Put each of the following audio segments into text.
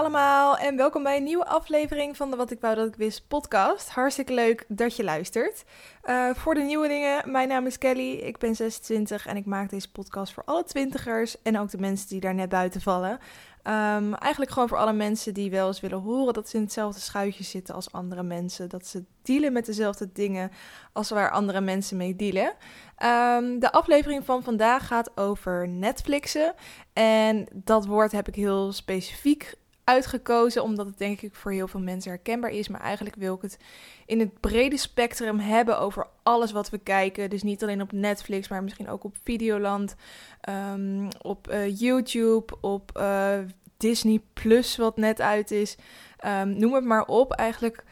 Allemaal en welkom bij een nieuwe aflevering van de Wat ik wou dat ik wist podcast. Hartstikke leuk dat je luistert. Uh, voor de nieuwe dingen, mijn naam is Kelly, ik ben 26 en ik maak deze podcast voor alle twintigers en ook de mensen die daar net buiten vallen. Um, eigenlijk gewoon voor alle mensen die wel eens willen horen dat ze in hetzelfde schuitje zitten als andere mensen. Dat ze dealen met dezelfde dingen als waar andere mensen mee dealen. Um, de aflevering van vandaag gaat over Netflixen. En dat woord heb ik heel specifiek uitgekozen, omdat het denk ik voor heel veel mensen herkenbaar is. Maar eigenlijk wil ik het in het brede spectrum hebben over alles wat we kijken. Dus niet alleen op Netflix, maar misschien ook op Videoland, um, op uh, YouTube, op uh, Disney Plus, wat net uit is. Um, noem het maar op. Eigenlijk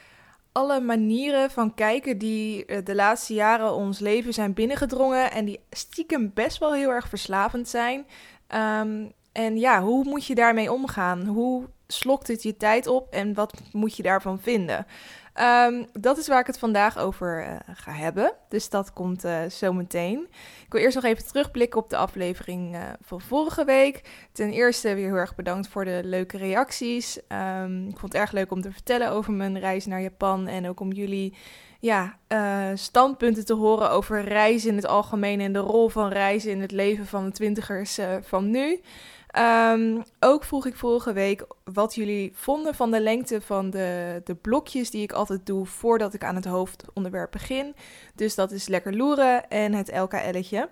alle manieren van kijken die uh, de laatste jaren ons leven zijn binnengedrongen en die stiekem best wel heel erg verslavend zijn. Um, en ja, hoe moet je daarmee omgaan? Hoe slokt het je tijd op en wat moet je daarvan vinden? Um, dat is waar ik het vandaag over uh, ga hebben. Dus dat komt uh, zo meteen. Ik wil eerst nog even terugblikken op de aflevering uh, van vorige week. Ten eerste weer heel erg bedankt voor de leuke reacties. Um, ik vond het erg leuk om te vertellen over mijn reis naar Japan. En ook om jullie ja, standpunten te horen over reizen in het algemeen. En de rol van reizen in het leven van de twintigers van nu. Um, ook vroeg ik vorige week wat jullie vonden van de lengte van de, de blokjes die ik altijd doe voordat ik aan het hoofdonderwerp begin. Dus dat is lekker loeren en het LKL'tje.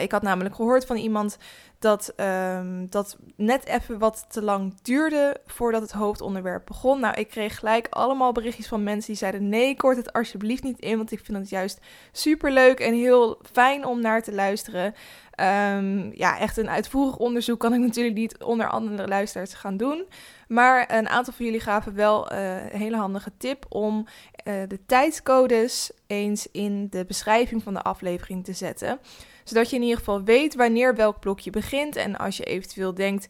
Ik had namelijk gehoord van iemand dat um, dat net even wat te lang duurde voordat het hoofdonderwerp begon. Nou, ik kreeg gelijk allemaal berichtjes van mensen die zeiden: nee, kort het alsjeblieft niet in, want ik vind het juist super leuk en heel fijn om naar te luisteren. Um, ja, echt een uitvoerig onderzoek kan ik natuurlijk niet onder andere luisteraars gaan doen. Maar een aantal van jullie gaven wel een hele handige tip om uh, de tijdscodes eens in de beschrijving van de aflevering te zetten. Zodat je in ieder geval weet wanneer welk blokje begint. En als je eventueel denkt,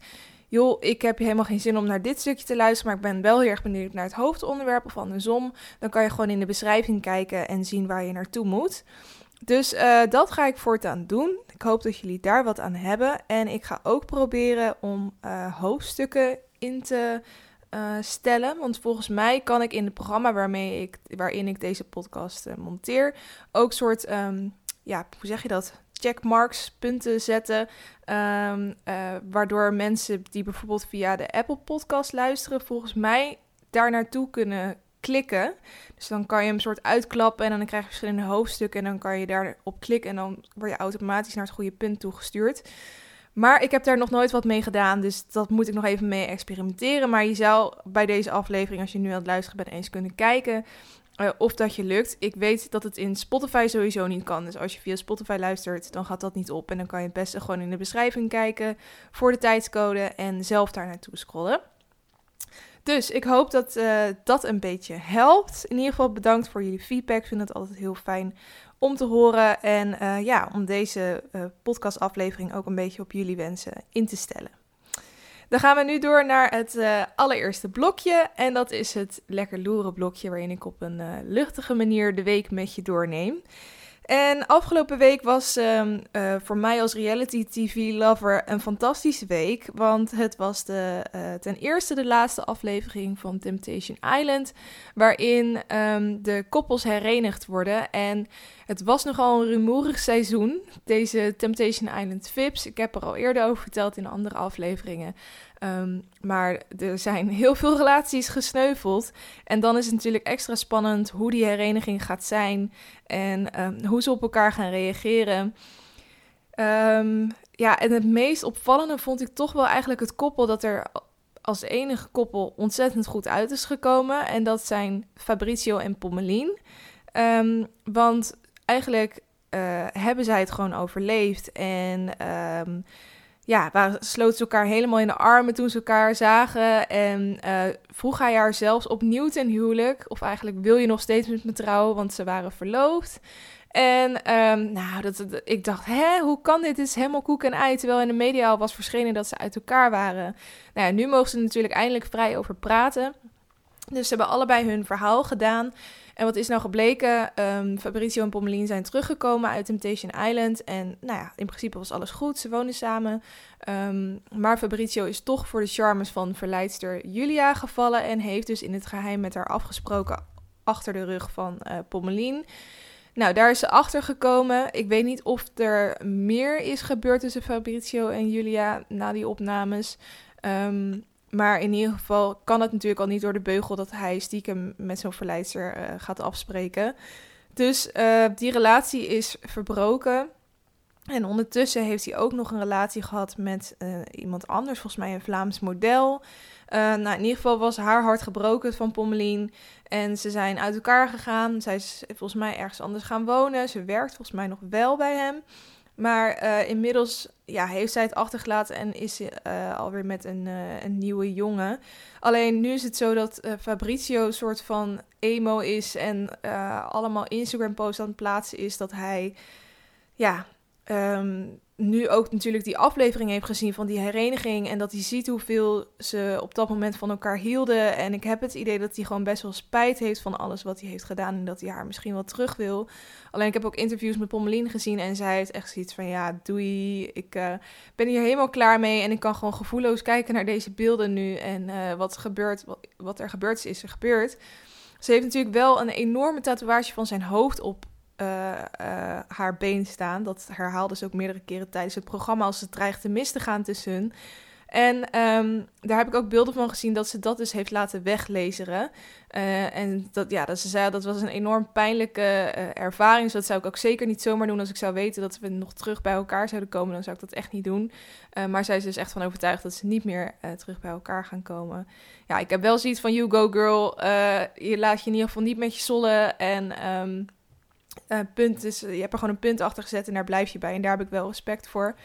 joh, ik heb helemaal geen zin om naar dit stukje te luisteren, maar ik ben wel heel erg benieuwd naar het hoofdonderwerp of andersom, dan kan je gewoon in de beschrijving kijken en zien waar je naartoe moet. Dus uh, dat ga ik voortaan doen. Ik hoop dat jullie daar wat aan hebben. En ik ga ook proberen om uh, hoofdstukken in te uh, stellen. Want volgens mij kan ik in het programma waarmee ik, waarin ik deze podcast monteer ook soort, um, ja, hoe zeg je dat? Checkmarks, punten zetten. Um, waardoor mensen die bijvoorbeeld via de Apple Podcast luisteren, volgens mij daar naartoe kunnen klikken. Dus dan kan je hem soort uitklappen en dan krijg je verschillende hoofdstukken en dan kan je daarop klikken en dan word je automatisch naar het goede punt toegestuurd. Maar ik heb daar nog nooit wat mee gedaan, dus dat moet ik nog even mee experimenteren. Maar je zou bij deze aflevering, als je nu aan het luisteren bent, eens kunnen kijken uh, of dat je lukt. Ik weet dat het in Spotify sowieso niet kan. Dus als je via Spotify luistert, dan gaat dat niet op. En dan kan je het beste gewoon in de beschrijving kijken voor de tijdscode en zelf daar naartoe scrollen. Dus ik hoop dat uh, dat een beetje helpt. In ieder geval bedankt voor jullie feedback. Ik vind het altijd heel fijn om te horen. En uh, ja, om deze podcastaflevering ook een beetje op jullie wensen in te stellen. Dan gaan we nu door naar het allereerste blokje. En dat is het lekker loeren blokje, waarin ik op een luchtige manier de week met je doorneem. En afgelopen week was um, uh, voor mij als reality TV-lover een fantastische week. Want het was de, ten eerste de laatste aflevering van Temptation Island. Waarin um, de koppels herenigd worden. En het was nogal een rumoerig seizoen, deze Temptation Island Vips. Ik heb er al eerder over verteld in andere afleveringen. Um, maar er zijn heel veel relaties gesneuveld. En dan is het natuurlijk extra spannend hoe die hereniging gaat zijn. En um, hoe ze op elkaar gaan reageren. Um, ja, en het meest opvallende vond ik toch wel eigenlijk het koppel dat er als enige koppel ontzettend goed uit is gekomen. En dat zijn Fabrizio en Pommelien. want eigenlijk uh, hebben zij het gewoon overleefd. En ja, waar sloten ze elkaar helemaal in de armen toen ze elkaar zagen. En uh, vroeg hij haar zelfs opnieuw ten huwelijk. Of eigenlijk wil je nog steeds met me trouwen, want ze waren verloofd. En um, nou, dat, ik dacht, hè, hoe kan dit? Dit is helemaal koek en ei. Terwijl in de media al was verschenen dat ze uit elkaar waren. Nou ja, nu mogen ze natuurlijk eindelijk vrij over praten. Dus ze hebben allebei hun verhaal gedaan. En wat is nou gebleken? Um, Fabrizio en Pommelien zijn teruggekomen uit Temptation Island. En nou ja, in principe was alles goed. Ze woonden samen. Um, maar Fabrizio is toch voor de charmes van verleidster Julia gevallen. En heeft dus in het geheim met haar afgesproken achter de rug van uh, Pommelien. Nou, daar is ze achter gekomen. Ik weet niet of er meer is gebeurd tussen Fabrizio en Julia na die opnames. Um, maar in ieder geval kan het natuurlijk al niet door de beugel dat hij stiekem met zo'n verleidster uh, gaat afspreken. Dus uh, die relatie is verbroken. En ondertussen heeft hij ook nog een relatie gehad met uh, iemand anders, volgens mij een Vlaams model. nou, in ieder geval was haar hart gebroken van Pommelien. En ze zijn uit elkaar gegaan. Zij is volgens mij ergens anders gaan wonen. Ze werkt volgens mij nog wel bij hem. Maar uh, inmiddels ja, heeft zij het achtergelaten en is uh, alweer met een, uh, een nieuwe jongen. Alleen nu is het zo dat Fabrizio een soort van emo is en allemaal Instagram-posts aan het plaatsen is dat hij ja, um, nu ook natuurlijk die aflevering heeft gezien van die hereniging. En dat hij ziet hoeveel ze op dat moment van elkaar hielden. En ik heb het idee dat hij gewoon best wel spijt heeft van alles wat hij heeft gedaan. En dat hij haar misschien wel terug wil. Alleen ik heb ook interviews met Pommelien gezien. En zij heeft echt zoiets van: ja, doei. Ik uh, ben hier helemaal klaar mee. En ik kan gewoon gevoelloos kijken naar deze beelden nu. En uh, wat, gebeurt, wat, wat er gebeurt is, is er gebeurd. Ze heeft natuurlijk wel een enorme tatoeage van zijn hoofd op uh, uh, haar been staan. Dat herhaalde ze ook meerdere keren tijdens het programma als het dreigt te mis te gaan tussen hun. En um, daar heb ik ook beelden van gezien dat ze dat dus heeft laten weglezeren. Uh, en dat, ja, dat ze zei dat was een enorm pijnlijke ervaring. Dus dat zou ik ook zeker niet zomaar doen als ik zou weten dat we nog terug bij elkaar zouden komen. Dan zou ik dat echt niet doen. maar zij is dus echt van overtuigd dat ze niet meer terug bij elkaar gaan komen. Ja, ik heb wel zoiets van you go girl. je laat je in ieder geval niet met je zollen. En... Um, uh, punt is, je hebt er gewoon een punt achter gezet en daar blijf je bij. En daar heb ik wel respect voor.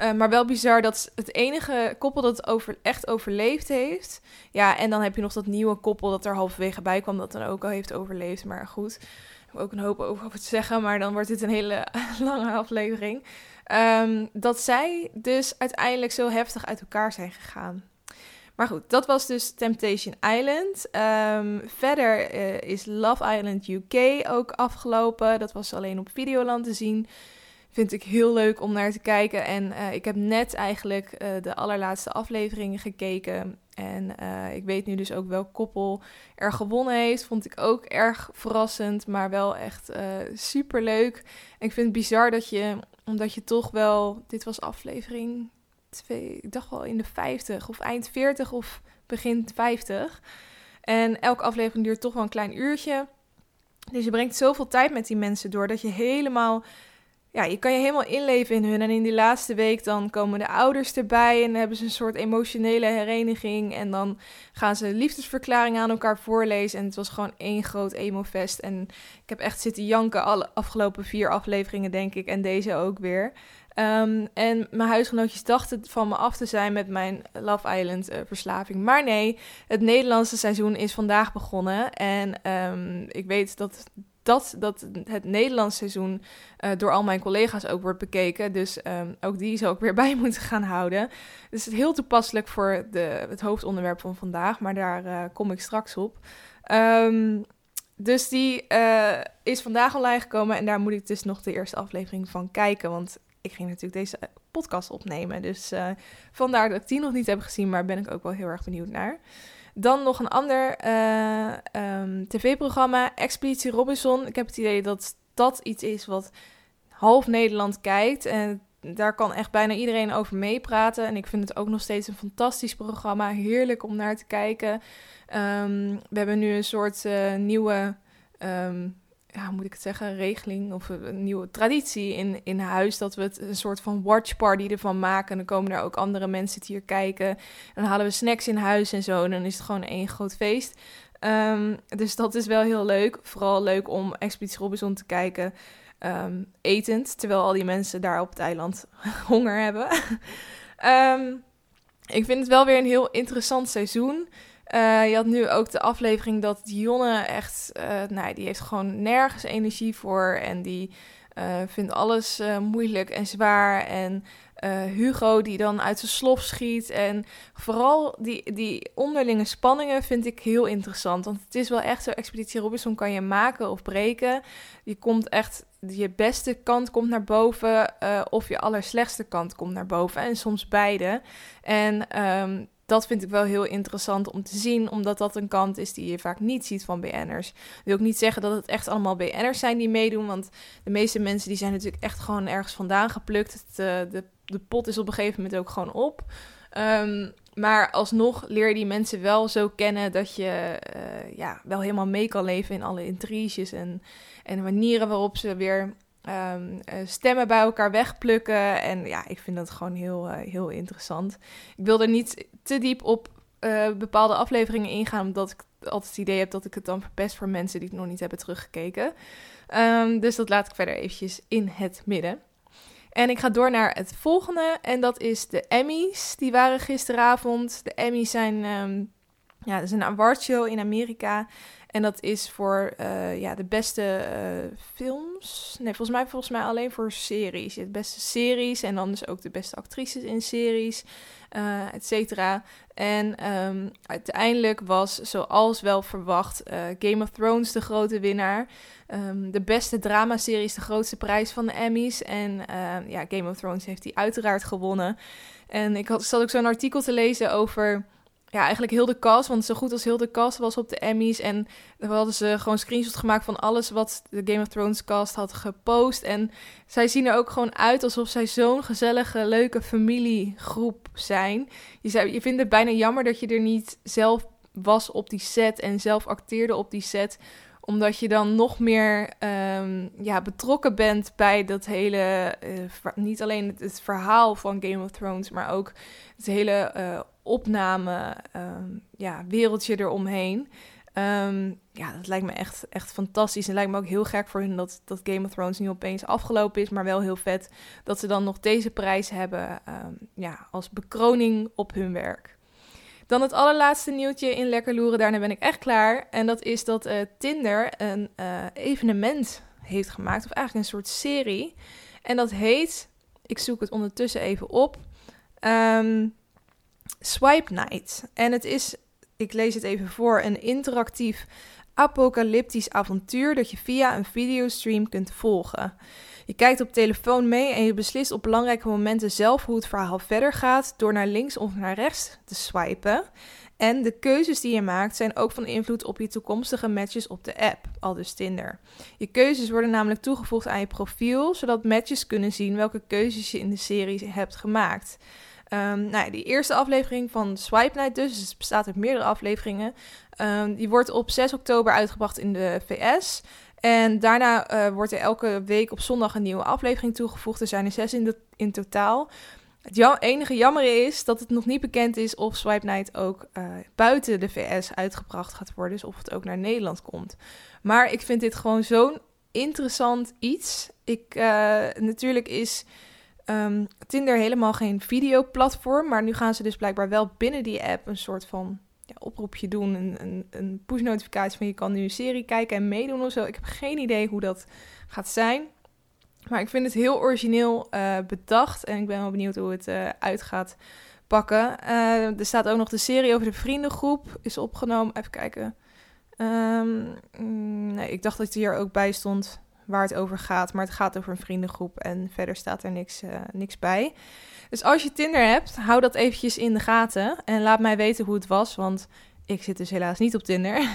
Uh, maar wel bizar dat het enige koppel dat over, echt overleefd heeft. Ja, en dan heb je nog dat nieuwe koppel dat er halverwege bij kwam, dat dan ook al heeft overleefd. Maar goed, ik heb ook een hoop over te zeggen, maar dan wordt dit een hele lange aflevering. Um, dat zij dus uiteindelijk zo heftig uit elkaar zijn gegaan. Maar goed, dat was dus Temptation Island. Um, verder uh, is Love Island UK ook afgelopen. Dat was alleen op Videoland te zien. Vind ik heel leuk om naar te kijken. En uh, ik heb net eigenlijk uh, de allerlaatste afleveringen gekeken. En ik weet nu dus ook welk koppel er gewonnen heeft. Vond ik ook erg verrassend, maar wel echt super leuk. Ik vind het bizar dat je, omdat je toch wel. Dit was aflevering ik dacht wel in de 50 of eind 40 of begin 50. En elke aflevering duurt toch wel een klein uurtje. Dus je brengt zoveel tijd met die mensen door dat je helemaal, ja, je kan je helemaal inleven in hun. En in die laatste week dan komen de ouders erbij en hebben ze een soort emotionele hereniging. En dan gaan ze liefdesverklaringen aan elkaar voorlezen. En het was gewoon één groot emo-fest. En ik heb echt zitten janken alle afgelopen vier afleveringen, denk ik. En deze ook weer. Um, en mijn huisgenootjes dachten van me af te zijn met mijn Love Island uh, verslaving. Maar nee, het Nederlandse seizoen is vandaag begonnen. En um, ik weet dat, dat, dat het Nederlandse seizoen uh, door al mijn collega's ook wordt bekeken. Dus um, ook die zou ik weer bij moeten gaan houden. Dus het is heel toepasselijk voor de, het hoofdonderwerp van vandaag. Maar daar uh, kom ik straks op. dus die is vandaag online gekomen. En daar moet ik dus nog de eerste aflevering van kijken. Want ik ging natuurlijk deze podcast opnemen. Dus uh, vandaar dat ik die nog niet heb gezien, maar ben ik ook wel heel erg benieuwd naar. Dan nog een ander uh, um, tv-programma, Expeditie Robinson. Ik heb het idee dat dat iets is wat half Nederland kijkt. En daar kan echt bijna iedereen over meepraten. En ik vind het ook nog steeds een fantastisch programma. Heerlijk om naar te kijken. Um, we hebben nu een soort nieuwe um, ja, moet ik het zeggen, regeling of een nieuwe traditie in, in huis. Dat we het een soort van watch party ervan maken. En dan komen er ook andere mensen die hier kijken. En dan halen we snacks in huis en zo. Dan is het gewoon één groot feest. Um, dus dat is wel heel leuk. Vooral leuk om Expeditie Robinson te kijken. Um, etend, terwijl al die mensen daar op het eiland honger hebben. um, ik vind het wel weer een heel interessant seizoen. Uh, je had nu ook de aflevering dat Dionne echt, uh, nou, die heeft gewoon nergens energie voor. En die uh, vindt alles moeilijk en zwaar. En Hugo die dan uit zijn slof schiet. En vooral die, die onderlinge spanningen vind ik heel interessant. Want het is wel echt zo, Expeditie Robinson kan je maken of breken. Je komt echt, je beste kant komt naar boven of je allerslechtste kant komt naar boven. En soms beide. En um, dat vind ik wel heel interessant om te zien, omdat dat een kant is die je vaak niet ziet van BN'ers. Ik wil ook niet zeggen dat het echt allemaal BN'ers zijn die meedoen, want de meeste mensen die zijn natuurlijk echt gewoon ergens vandaan geplukt. Het, uh, de, de pot is op een gegeven moment ook gewoon op. Um, maar alsnog leer je die mensen wel zo kennen dat je uh, ja, wel helemaal mee kan leven in alle intriges en, en manieren waarop ze weer um, stemmen bij elkaar wegplukken. En ja, ik vind dat gewoon heel, uh, heel interessant. Ik wil er niet te diep op uh, bepaalde afleveringen ingaan, omdat ik altijd het idee heb dat ik het dan verpest voor mensen die het nog niet hebben teruggekeken. Um, dus dat laat ik verder eventjes in het midden. En ik ga door naar het volgende. En dat is de Emmys. Die waren gisteravond. De Emmys zijn, um, ja, dat is een awardshow in Amerika. En dat is voor uh, ja, de beste uh, films. Nee, volgens mij, volgens mij alleen voor series. De beste series en dan dus ook de beste actrices in series, uh, et cetera. En um, uiteindelijk was, zoals wel verwacht, Game of Thrones de grote winnaar. Um, de beste dramaserie is de grootste prijs van de Emmys. En ja, Game of Thrones heeft die uiteraard gewonnen. En ik had, zat ook zo'n artikel te lezen over ja, eigenlijk heel de cast, want zo goed als heel de cast was op de Emmys. En we hadden ze gewoon screenshots gemaakt van alles wat de Game of Thrones cast had gepost. En zij zien er ook gewoon uit alsof zij zo'n gezellige, leuke familiegroep zijn. Je, zei, je vindt het bijna jammer dat je er niet zelf was op die set en zelf acteerde op die set omdat je dan nog meer um, ja, betrokken bent bij dat hele. Uh, niet alleen het, verhaal van Game of Thrones, maar ook het hele uh, opname, um, ja, wereldje eromheen. Um, ja, dat lijkt me echt, echt fantastisch. En lijkt me ook heel gek voor hun dat, dat Game of Thrones nu opeens afgelopen is. Maar wel heel vet dat ze dan nog deze prijs hebben ja, als bekroning op hun werk. Dan het allerlaatste nieuwtje in Lekker Loeren. Daarna ben ik echt klaar. En dat is dat uh, Tinder een uh, evenement heeft gemaakt. Of eigenlijk een soort serie. En dat heet, ik zoek het ondertussen even op. Um, Swipe Night. En het is, ik lees het even voor, een interactief apocalyptisch avontuur dat je via een videostream kunt volgen. Je kijkt op telefoon mee en je beslist op belangrijke momenten zelf hoe het verhaal verder gaat door naar links of naar rechts te swipen. En de keuzes die je maakt zijn ook van invloed op je toekomstige matches op de app, al dus Tinder. Je keuzes worden namelijk toegevoegd aan je profiel, zodat matches kunnen zien welke keuzes je in de serie hebt gemaakt. Um, nou, die eerste aflevering van Swipe Night dus, dus het bestaat uit meerdere afleveringen. Um, die wordt op 6 oktober uitgebracht in de VS. En daarna uh, wordt er elke week op zondag een nieuwe aflevering toegevoegd. Er zijn er zes in, totaal. Het enige jammer is dat het nog niet bekend is of Swipe Night ook uh, buiten de VS uitgebracht gaat worden. Dus of het ook naar Nederland komt. Maar ik vind dit gewoon zo'n interessant iets. Ik, uh, natuurlijk is um, Tinder helemaal geen videoplatform. Maar nu gaan ze dus blijkbaar wel binnen die app een soort van oproepje doen. Een, een, een push-notificatie van je kan nu een serie kijken en meedoen of zo. Ik heb geen idee hoe dat gaat zijn. Maar ik vind het heel origineel uh, bedacht. En ik ben wel benieuwd hoe het uh, uit gaat pakken. Uh, er staat ook nog de serie over de vriendengroep. Is opgenomen. Even kijken. Um, nee, ik dacht dat het hier ook bij stond waar het over gaat. Maar het gaat over een vriendengroep en verder staat er niks, niks bij. Dus als je Tinder hebt, hou dat eventjes in de gaten. En laat mij weten hoe het was, want ik zit dus helaas niet op Tinder.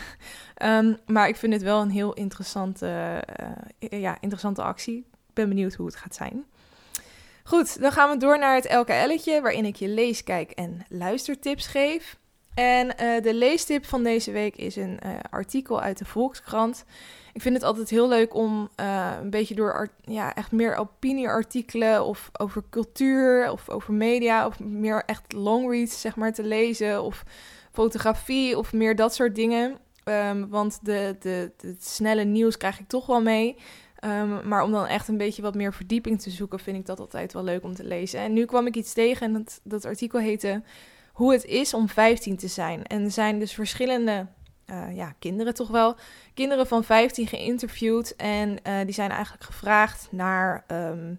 um, maar ik vind het wel een heel interessante, uh, ja, interessante actie. Ik ben benieuwd hoe het gaat zijn. Goed, dan gaan we door naar het LKL'tje, waarin ik je lees, kijk en luistertips geef. En uh, de leestip van deze week is een uh, artikel uit de Volkskrant. Ik vind het altijd heel leuk om uh, een beetje door ja, echt meer opinieartikelen of over cultuur of over media of meer echt longreads zeg maar te lezen of fotografie of meer dat soort dingen. Um, want de, de, snelle nieuws krijg ik toch wel mee. Um, maar om dan echt een beetje wat meer verdieping te zoeken, vind ik dat altijd wel leuk om te lezen. En nu kwam ik iets tegen en dat, dat artikel heette Hoe het is om 15 te zijn. En er zijn dus verschillende eh, ja, kinderen toch wel, kinderen van 15 geïnterviewd. En die zijn eigenlijk gevraagd naar ehm,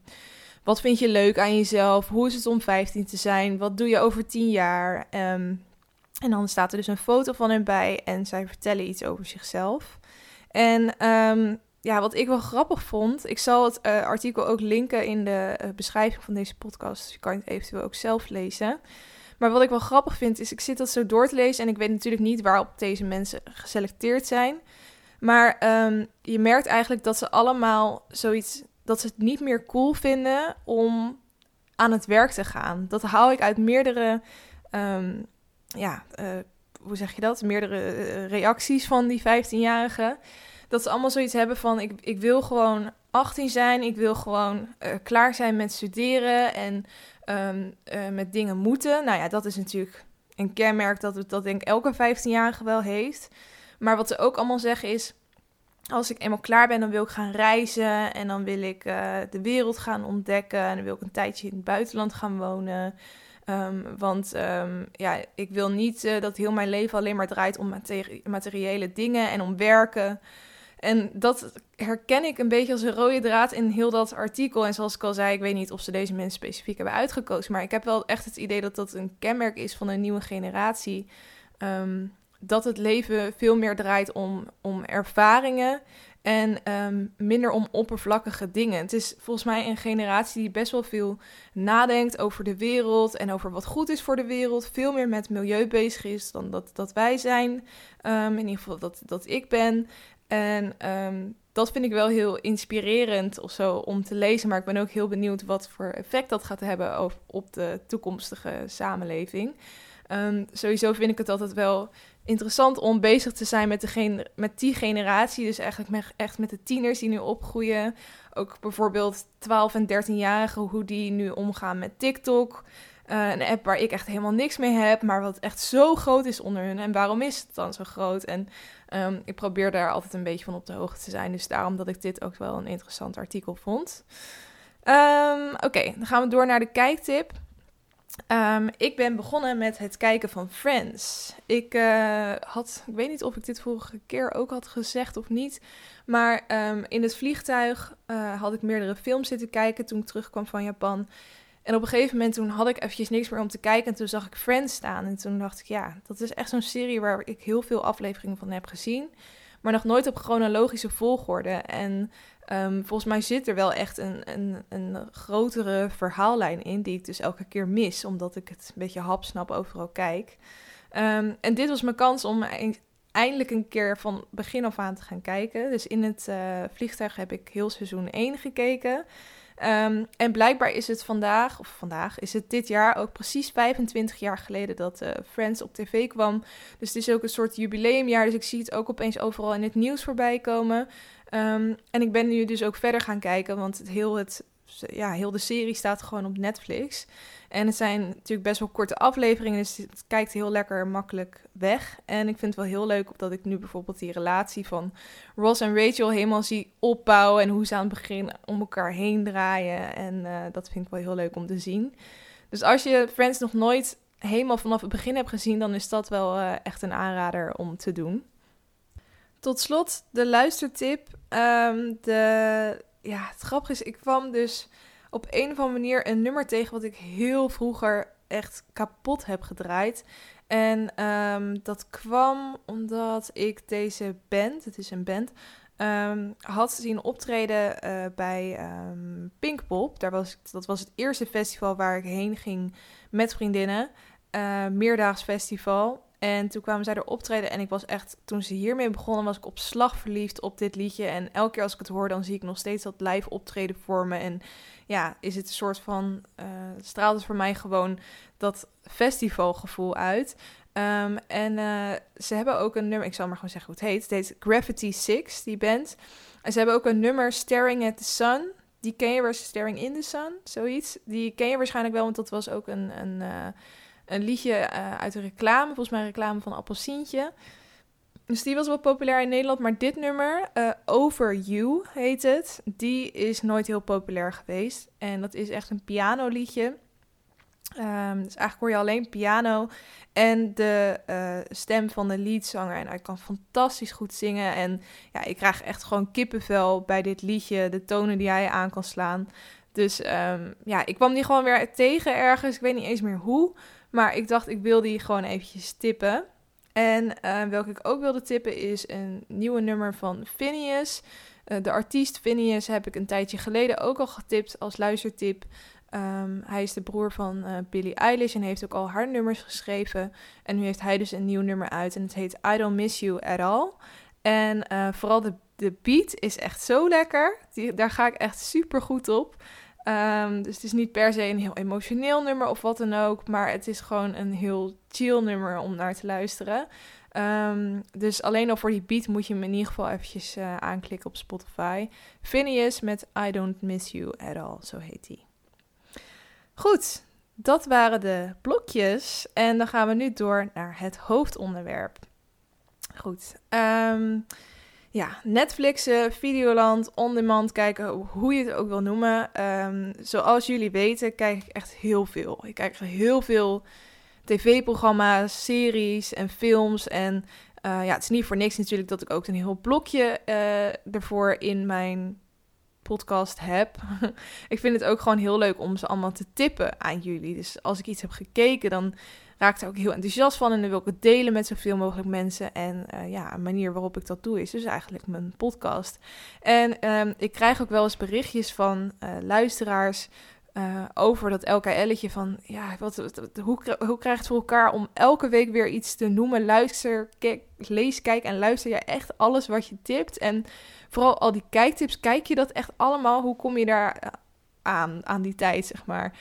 wat vind je leuk aan jezelf? Hoe is het om 15 te zijn? Wat doe je over 10 jaar? Ehm, en dan staat er dus een foto van hen bij en zij vertellen iets over zichzelf. En ehm, ja, wat ik wel grappig vond, ik zal het uh, artikel ook linken in de beschrijving van deze podcast. Dus je kan het eventueel ook zelf lezen. Maar wat ik wel grappig vind, is ik zit dat zo door te lezen en ik weet natuurlijk niet waarop deze mensen geselecteerd zijn. Maar um, je merkt eigenlijk dat ze allemaal zoiets, dat ze het niet meer cool vinden om aan het werk te gaan. Dat haal ik uit meerdere, um, ja, uh, hoe zeg je dat? Meerdere reacties van die 15-jarigen dat ze allemaal zoiets hebben van: ik, ik wil gewoon 18 zijn, ik wil gewoon uh, klaar zijn met studeren en um, uh, met dingen moeten. Nou ja, dat is natuurlijk een kenmerk dat, dat denk ik elke 15-jarige wel heeft. Maar wat ze ook allemaal zeggen is: als ik eenmaal klaar ben, dan wil ik gaan reizen en dan wil ik uh, de wereld gaan ontdekken en dan wil ik een tijdje in het buitenland gaan wonen. Um, want um, ja, ik wil niet uh, dat heel mijn leven alleen maar draait om materi materiële dingen en om werken. En dat herken ik een beetje als een rode draad in heel dat artikel. En zoals ik al zei, ik weet niet of ze deze mensen specifiek hebben uitgekozen. Maar ik heb wel echt het idee dat dat een kenmerk is van een nieuwe generatie. Um, dat het leven veel meer draait om, om ervaringen en um, minder om oppervlakkige dingen. Het is volgens mij een generatie die best wel veel nadenkt over de wereld en over wat goed is voor de wereld. Veel meer met milieu bezig is dan dat, dat wij zijn. Um, in ieder geval dat, dat ik ben. En um, dat vind ik wel heel inspirerend of zo om te lezen. Maar ik ben ook heel benieuwd wat voor effect dat gaat hebben op, de toekomstige samenleving. Um, sowieso vind ik het altijd wel interessant om bezig te zijn met, de met die generatie. Dus eigenlijk met, echt met de tieners die nu opgroeien. Ook bijvoorbeeld 12 en 13-jarigen, hoe die nu omgaan met TikTok. Uh, een app waar ik echt helemaal niks mee heb, maar wat echt zo groot is onder hun. En waarom is het dan zo groot? En um, ik probeer daar altijd een beetje van op de hoogte te zijn. Dus daarom dat ik dit ook wel een interessant artikel vond. Um, Oké, dan gaan we door naar de kijktip. Um, ik ben begonnen met het kijken van Friends. Ik uh, had, ik weet niet of ik dit vorige keer ook had gezegd of niet. Maar in het vliegtuig uh, had ik meerdere films zitten kijken toen ik terugkwam van Japan. En op een gegeven moment toen had ik eventjes niks meer om te kijken. En toen zag ik Friends staan. En toen dacht ik, ja, dat is echt zo'n serie waar ik heel veel afleveringen van heb gezien. Maar nog nooit op chronologische volgorde. En um, volgens mij zit er wel echt een, een, een grotere verhaallijn in. Die ik dus elke keer mis. Omdat ik het een beetje hapsnap overal kijk. Um, en dit was mijn kans om eindelijk een keer van begin af aan te gaan kijken. Dus in het uh, vliegtuig heb ik heel seizoen 1 gekeken. Um, en blijkbaar is het vandaag, of vandaag, is het dit jaar ook precies 25 jaar geleden dat uh, Friends op tv kwam. Dus het is ook een soort jubileumjaar. Dus ik zie het ook opeens overal in het nieuws voorbij komen. Um, en ik ben nu dus ook verder gaan kijken, want het heel, het, ja, heel de serie staat gewoon op Netflix. En het zijn natuurlijk best wel korte afleveringen, dus het kijkt heel lekker makkelijk weg. En ik vind het wel heel leuk dat ik nu bijvoorbeeld die relatie van Ross en Rachel helemaal zie opbouwen. En hoe ze aan het begin om elkaar heen draaien. En uh, dat vind ik wel heel leuk om te zien. Dus als je Friends nog nooit helemaal vanaf het begin hebt gezien, dan is dat wel uh, echt een aanrader om te doen. Tot slot de luistertip. Um, de, ja, het grappige is, ik kwam dus op een of andere manier een nummer tegen wat ik heel vroeger echt kapot heb gedraaid. En um, dat kwam omdat ik deze band, het is een band, um, had zien optreden uh, bij um, Pinkpop. Daar was, dat was het eerste festival waar ik heen ging met vriendinnen. Uh, meerdaags festival. En toen kwamen zij er optreden en ik was echt, toen ze hiermee begonnen, was ik op slag verliefd op dit liedje. En elke keer als ik het hoor, dan zie ik nog steeds dat live optreden voor me. En ja, is het een soort van, uh, straalt het voor mij gewoon dat festivalgevoel uit. Um, en uh, ze hebben ook een nummer, ik zal maar gewoon zeggen hoe het heet. Het heet Gravity 6, die band. En ze hebben ook een nummer, Staring at the Sun. Die ken je, Staring in the Sun, zoiets. Die ken je waarschijnlijk wel, want dat was ook een... een uh, een liedje uh, uit een reclame, volgens mij een reclame van Appelsientje. Dus die was wel populair in Nederland, maar dit nummer, uh, Over You heet het, die is nooit heel populair geweest. En dat is echt een pianoliedje. Um, dus eigenlijk hoor je alleen piano en de uh, stem van de leadzanger. En hij kan fantastisch goed zingen. En ja, ik krijg echt gewoon kippenvel bij dit liedje. De tonen die hij aan kan slaan. Dus um, ja, ik kwam die gewoon weer tegen ergens. Ik weet niet eens meer hoe. Maar ik dacht, ik wil die gewoon eventjes tippen. En uh, welke ik ook wilde tippen is een nieuwe nummer van Phineas. Uh, de artiest Phineas heb ik een tijdje geleden ook al getipt als luistertip. Um, hij is de broer van uh, Billie Eilish en heeft ook al haar nummers geschreven. En nu heeft hij dus een nieuw nummer uit en het heet I Don't Miss You At All. En vooral de, de beat is echt zo lekker. Die, daar ga ik echt super goed op. Um, dus het is niet per se een heel emotioneel nummer of wat dan ook, maar het is gewoon een heel chill nummer om naar te luisteren. Um, dus alleen al voor die beat moet je hem in ieder geval eventjes uh, aanklikken op Spotify. Phineas met I Don't Miss You At All, zo heet hij. Goed, dat waren de blokjes en dan gaan we nu door naar het hoofdonderwerp. Goed, um, ja, Netflixen, Videoland, on-demand kijken, hoe je het ook wil noemen. Um, zoals jullie weten, kijk ik echt heel veel. Ik kijk heel veel tv-programma's, series en films. En uh, ja, het is niet voor niks natuurlijk dat ik ook een heel blokje uh, ervoor in mijn podcast heb. ik vind het ook gewoon heel leuk om ze allemaal te tippen aan jullie. Dus als ik iets heb gekeken, dan raakte ook heel enthousiast van en dan wil ik het delen met zoveel mogelijk mensen. En uh, ja, een manier waarop ik dat doe is dus eigenlijk mijn podcast. En um, ik krijg ook wel eens berichtjes van uh, luisteraars uh, over dat LKL'tje van, ja, wat, hoe, hoe krijg het voor elkaar om elke week weer iets te noemen? Luister, kijk, lees, kijk en luister je echt alles wat je tipt. En vooral al die kijktips, kijk je dat echt allemaal? Hoe kom je daar aan, aan die tijd, zeg maar?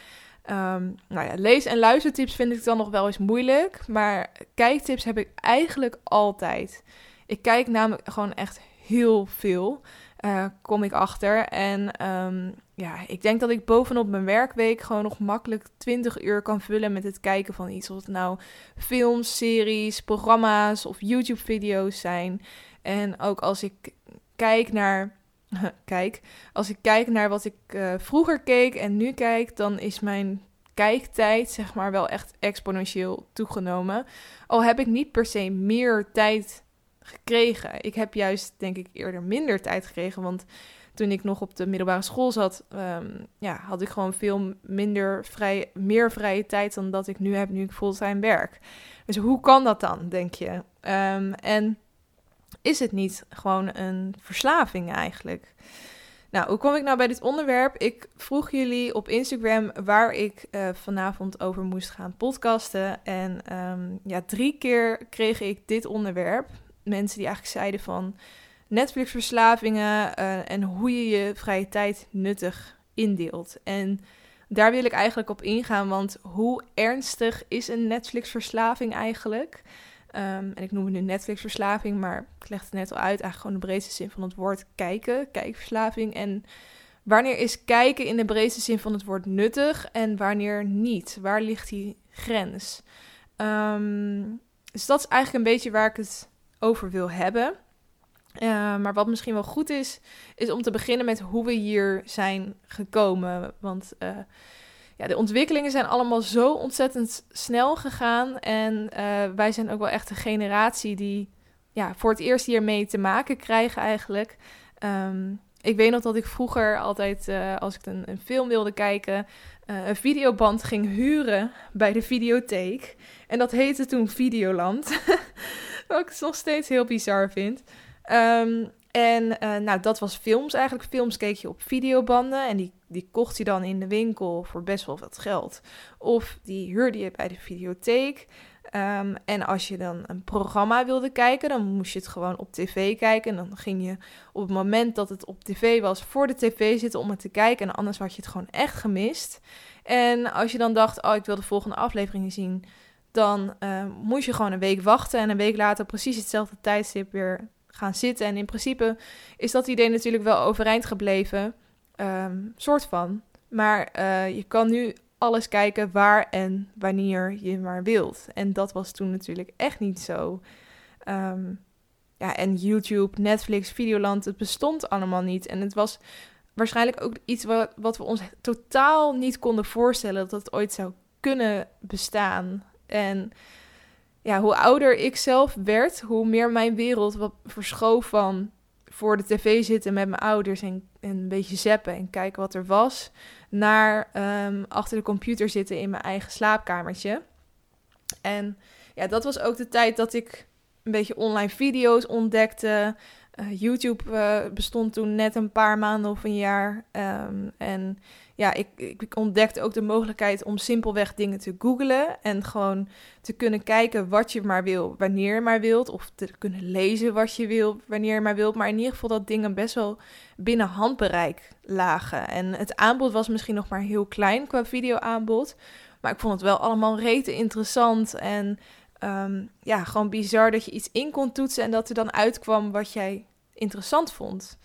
Um, nou ja, lees- en luistertips vind ik dan nog wel eens moeilijk. Maar kijktips heb ik eigenlijk altijd. Ik kijk namelijk gewoon echt heel veel. Uh, kom ik achter. En um, ja, ik denk dat ik bovenop mijn werkweek gewoon nog makkelijk 20 uur kan vullen met het kijken van iets. Of het nou films, series, programma's of YouTube-video's zijn. En ook als ik kijk naar kijk, als ik kijk naar wat ik uh, vroeger keek en nu kijk, dan is mijn kijktijd zeg maar wel echt exponentieel toegenomen. Al heb ik niet per se meer tijd gekregen. Ik heb juist denk ik eerder minder tijd gekregen, want toen ik nog op de middelbare school zat, um, ja, had ik gewoon veel minder vrij, meer vrije tijd dan dat ik nu heb nu ik fulltime werk. Dus hoe kan dat dan, denk je? Um, en is het niet gewoon een verslaving eigenlijk? Nou, hoe kom ik nou bij dit onderwerp? Ik vroeg jullie op Instagram waar ik uh, vanavond over moest gaan podcasten. En um, ja, drie keer kreeg ik dit onderwerp. Mensen die eigenlijk zeiden van Netflix-verslavingen uh, en hoe je je vrije tijd nuttig indeelt. En daar wil ik eigenlijk op ingaan, want hoe ernstig is een Netflix-verslaving eigenlijk? Um, en ik noem het nu Netflix-verslaving, maar ik leg het net al uit. Eigenlijk gewoon de breedste zin van het woord kijken, kijkverslaving. En wanneer is kijken in de breedste zin van het woord nuttig en wanneer niet? Waar ligt die grens? Um, dus dat is eigenlijk een beetje waar ik het over wil hebben. Uh, maar wat misschien wel goed is, is om te beginnen met hoe we hier zijn gekomen. Want uh, de ontwikkelingen zijn allemaal zo ontzettend snel gegaan. En uh, wij zijn ook wel echt een generatie die ja, voor het eerst hiermee te maken krijgen eigenlijk. Um, ik weet nog dat ik vroeger altijd, uh, als ik een, een, film wilde kijken, uh, een videoband ging huren bij de videotheek. En dat heette toen Videoland. Wat ik nog steeds heel bizar vind. Um, en uh, nou, dat was films eigenlijk. Films keek je op videobanden en die, die kocht je dan in de winkel voor best wel wat geld. Of die huurde je bij de videotheek. Um, en als je dan een programma wilde kijken, dan moest je het gewoon op tv kijken. En dan ging je op het moment dat het op tv was voor de tv zitten om het te kijken. En anders had je het gewoon echt gemist. En als je dan dacht, oh, ik wil de volgende aflevering zien, dan uh, moest je gewoon een week wachten. En een week later precies hetzelfde tijdstip weer gaan zitten. En in principe is dat idee natuurlijk wel overeind gebleven. Um, soort van. Maar uh, je kan nu alles kijken waar en wanneer je maar wilt. En dat was toen natuurlijk echt niet zo. Um, ja, en YouTube, Netflix, Videoland, het bestond allemaal niet. En het was waarschijnlijk ook iets wat, wat we ons totaal niet konden voorstellen dat het ooit zou kunnen bestaan. En ja, hoe ouder ik zelf werd, hoe meer mijn wereld wat verschoof van voor de tv zitten met mijn ouders en, een beetje zappen en kijken wat er was, naar ehm, achter de computer zitten in mijn eigen slaapkamertje. En ja, dat was ook de tijd dat ik een beetje online video's ontdekte. Uh, YouTube uh, bestond toen net een paar maanden of een jaar. Um, en ja, ik, ik ontdekte ook de mogelijkheid om simpelweg dingen te googlen. En gewoon te kunnen kijken wat je maar wil, wanneer je maar wilt. Of te kunnen lezen wat je wil, wanneer je maar wilt. Maar in ieder geval dat dingen best wel binnen handbereik lagen. En het aanbod was misschien nog maar heel klein qua videoaanbod. Maar ik vond het wel allemaal rete interessant. En um, ja, gewoon bizar dat je iets in kon toetsen en dat er dan uitkwam wat jij interessant vond.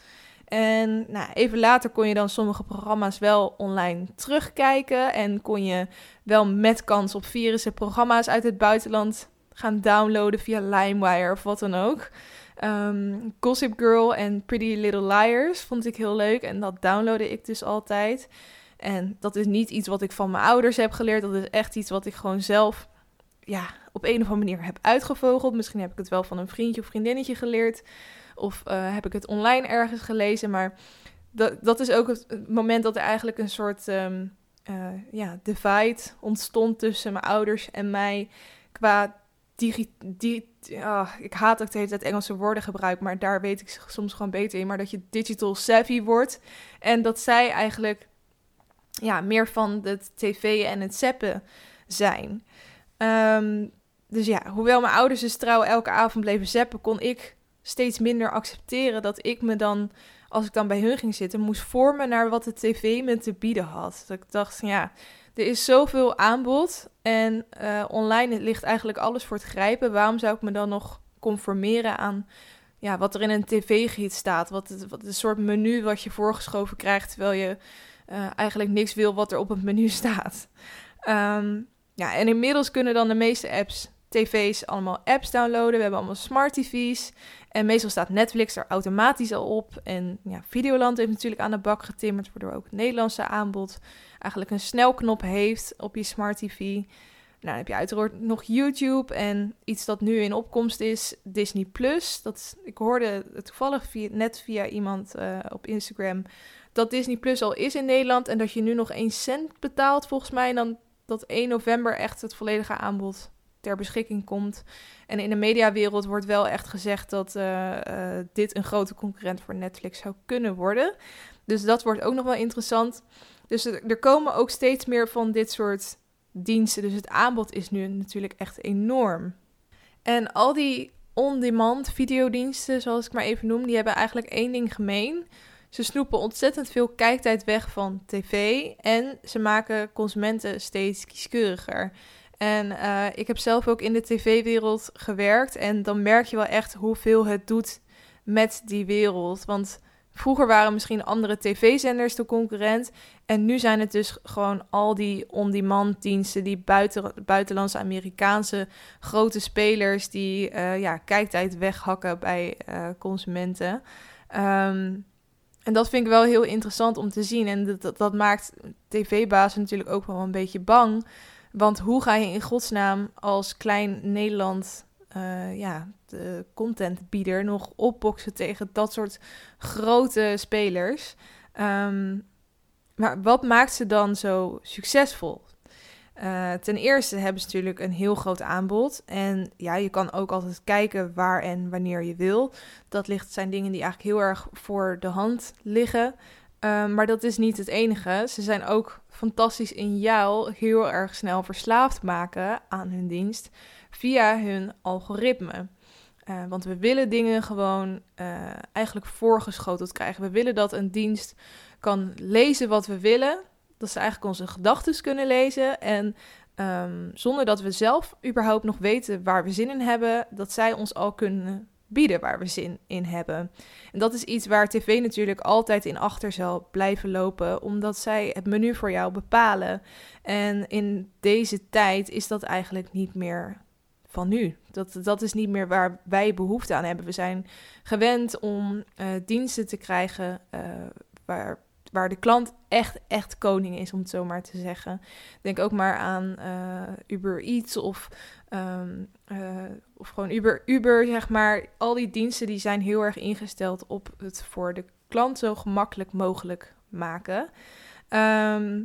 En nou, even later kon je dan sommige programma's wel online terugkijken. En kon je wel met kans op virussen programma's uit het buitenland gaan downloaden via LimeWire of wat dan ook. Um, Gossip Girl en Pretty Little Liars vond ik heel leuk. En dat downloadde ik dus altijd. En dat is niet iets wat ik van mijn ouders heb geleerd. Dat is echt iets wat ik gewoon zelf ja, op een of andere manier heb uitgevogeld. Misschien heb ik het wel van een vriendje of vriendinnetje geleerd. Of uh, heb ik het online ergens gelezen. Maar dat, dat is ook het moment dat er eigenlijk een soort um, uh, ja, divide ontstond tussen mijn ouders en mij. Qua digi, di, oh, ik haat dat ik de hele tijd Engelse woorden gebruik, maar daar weet ik soms gewoon beter in. Maar dat je digital savvy wordt. En dat zij eigenlijk ja, meer van het tv en het zeppen zijn. Um, dus ja, hoewel mijn ouders dus trouw elke avond bleven zeppen, kon ik steeds minder accepteren dat ik me dan, als ik dan bij hun ging zitten, moest vormen naar wat de tv me te bieden had. Dat ik dacht, ja, er is zoveel aanbod en uh, online ligt eigenlijk alles voor het grijpen. Waarom zou ik me dan nog conformeren aan ja, wat er in een tv-giet staat? Wat, het, wat een soort menu wat je voorgeschoven krijgt, terwijl je uh, eigenlijk niks wil wat er op het menu staat. Um, ja, en inmiddels kunnen dan de meeste apps, tv's, allemaal apps downloaden. We hebben allemaal smart tv's. En meestal staat Netflix er automatisch al op. En ja, Videoland heeft natuurlijk aan de bak getimmerd, waardoor ook het Nederlandse aanbod eigenlijk een snelknop heeft op je smart tv. Nou, dan heb je uiteraard nog YouTube en iets dat nu in opkomst is, Disney Plus. Dat, ik hoorde toevallig via, net via iemand uh, op Instagram dat Disney Plus al is in Nederland en dat je nu nog 1 cent betaalt volgens mij. En dan dat 1 november echt het volledige aanbod ter beschikking komt. En in de mediawereld wordt wel echt gezegd dat uh, uh, dit een grote concurrent voor Netflix zou kunnen worden. Dus dat wordt ook nog wel interessant. Dus er, er komen ook steeds meer van dit soort diensten. Dus het aanbod is nu natuurlijk echt enorm. En al die on-demand videodiensten, zoals ik maar even noem, die hebben eigenlijk één ding gemeen. Ze snoepen ontzettend veel kijktijd weg van tv en ze maken consumenten steeds kieskeuriger. En uh, ik heb zelf ook in de tv-wereld gewerkt en dan merk je wel echt hoeveel het doet met die wereld. Want vroeger waren misschien andere tv-zenders de concurrent en nu zijn het dus gewoon al die on-demand diensten, die buiten, buitenlandse Amerikaanse grote spelers die uh, ja, kijktijd weghakken bij uh, consumenten. Um, en dat vind ik wel heel interessant om te zien. En dat, dat, maakt tv-bazen natuurlijk ook wel een beetje bang. Want hoe ga je in godsnaam als klein Nederland, uh, ja, de contentbieder nog opboksen tegen dat soort grote spelers? Um, maar wat maakt ze dan zo succesvol? Uh, ten eerste hebben ze natuurlijk een heel groot aanbod. En ja, je kan ook altijd kijken waar en wanneer je wil. Dat ligt, zijn dingen die eigenlijk heel erg voor de hand liggen. Uh, maar dat is niet het enige. Ze zijn ook fantastisch in jou heel erg snel verslaafd maken aan hun dienst via hun algoritme. Uh, want we willen dingen gewoon eigenlijk voorgeschoteld krijgen. We willen dat een dienst kan lezen wat we willen dat ze eigenlijk onze gedachten kunnen lezen. En um, zonder dat we zelf überhaupt nog weten waar we zin in hebben, dat zij ons al kunnen bieden waar we zin in hebben. En dat is iets waar tv natuurlijk altijd in achter zal blijven lopen, omdat zij het menu voor jou bepalen. En in deze tijd is dat eigenlijk niet meer van nu. Dat, dat is niet meer waar wij behoefte aan hebben. We zijn gewend om uh, diensten te krijgen uh, waar waar de klant echt, echt koning is, om het zo maar te zeggen. Denk ook maar aan uh, Uber Eats of, ehm, eh, of gewoon Uber, Uber, zeg maar. Al die diensten die zijn heel erg ingesteld op het voor de klant zo gemakkelijk mogelijk maken. Ehm,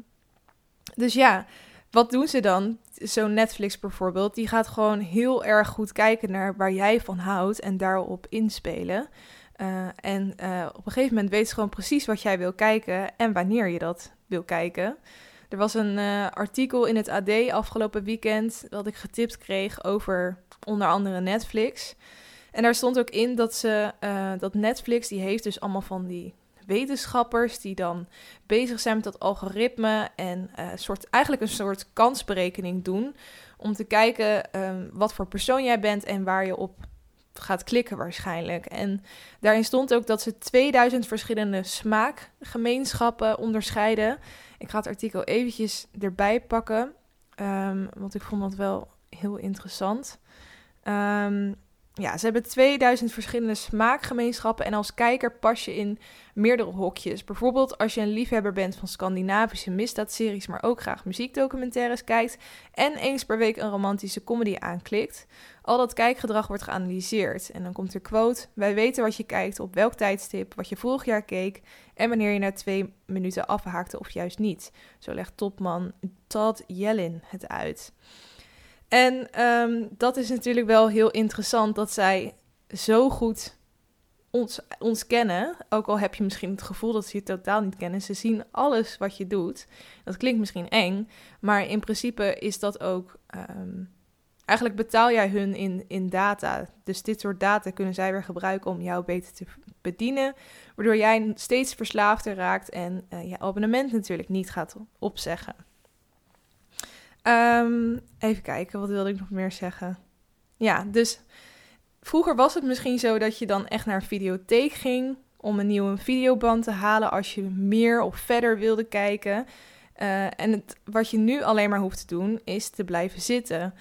dus ja, wat doen ze dan? Zo'n Netflix bijvoorbeeld, die gaat gewoon heel erg goed kijken naar waar jij van houdt en daarop inspelen. Uh, en uh, op een gegeven moment weet ze gewoon precies wat jij wil kijken en wanneer je dat wil kijken. Er was een uh, artikel in het AD afgelopen weekend dat ik getipt kreeg over onder andere Netflix. En daar stond ook in dat, ze, dat Netflix, die heeft dus allemaal van die wetenschappers die dan bezig zijn met dat algoritme en soort, eigenlijk een soort kansberekening doen om te kijken um, wat voor persoon jij bent en waar je op gaat klikken waarschijnlijk. En daarin stond ook dat ze 2000 verschillende smaakgemeenschappen onderscheiden. Ik ga het artikel eventjes erbij pakken, um, want ik vond dat wel heel interessant. Um, ja, ze hebben 2000 verschillende smaakgemeenschappen en als kijker pas je in meerdere hokjes. Bijvoorbeeld als je een liefhebber bent van Scandinavische misdaadseries, maar ook graag muziekdocumentaires kijkt en eens per week een romantische comedy aanklikt. Al dat kijkgedrag wordt geanalyseerd en dan komt er quote: Wij weten wat je kijkt, op welk tijdstip, wat je vorig jaar keek en wanneer je na twee minuten afhaakte of juist niet. Zo legt topman Todd Yellin het uit. En um, dat is natuurlijk wel heel interessant dat zij zo goed ons, ons kennen. Ook al heb je misschien het gevoel dat ze je totaal niet kennen. Ze zien alles wat je doet. Dat klinkt misschien eng, maar in principe is dat ook. Um, eigenlijk betaal jij hun in, in data. Dus dit soort data kunnen zij weer gebruiken om jou beter te bedienen. Waardoor jij steeds verslaafder raakt en uh, je abonnement natuurlijk niet gaat opzeggen. Um, even kijken, wat wilde ik nog meer zeggen? Ja, dus vroeger was het misschien zo dat je dan echt naar een videotheek ging om een nieuwe videoband te halen als je meer of verder wilde kijken. Uh, en het, wat je nu alleen maar hoeft te doen is te blijven zitten.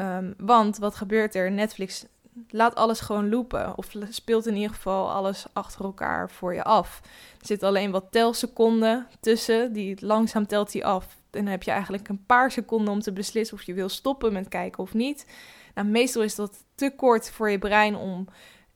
Um, want wat gebeurt er? Netflix laat alles gewoon loopen. Of speelt in ieder geval alles achter elkaar voor je af. Er zit alleen wat telseconden tussen. Die langzaam telt hij af dan heb je eigenlijk een paar seconden om te beslissen of je wil stoppen met kijken of niet. Nou, meestal is dat te kort voor je brein om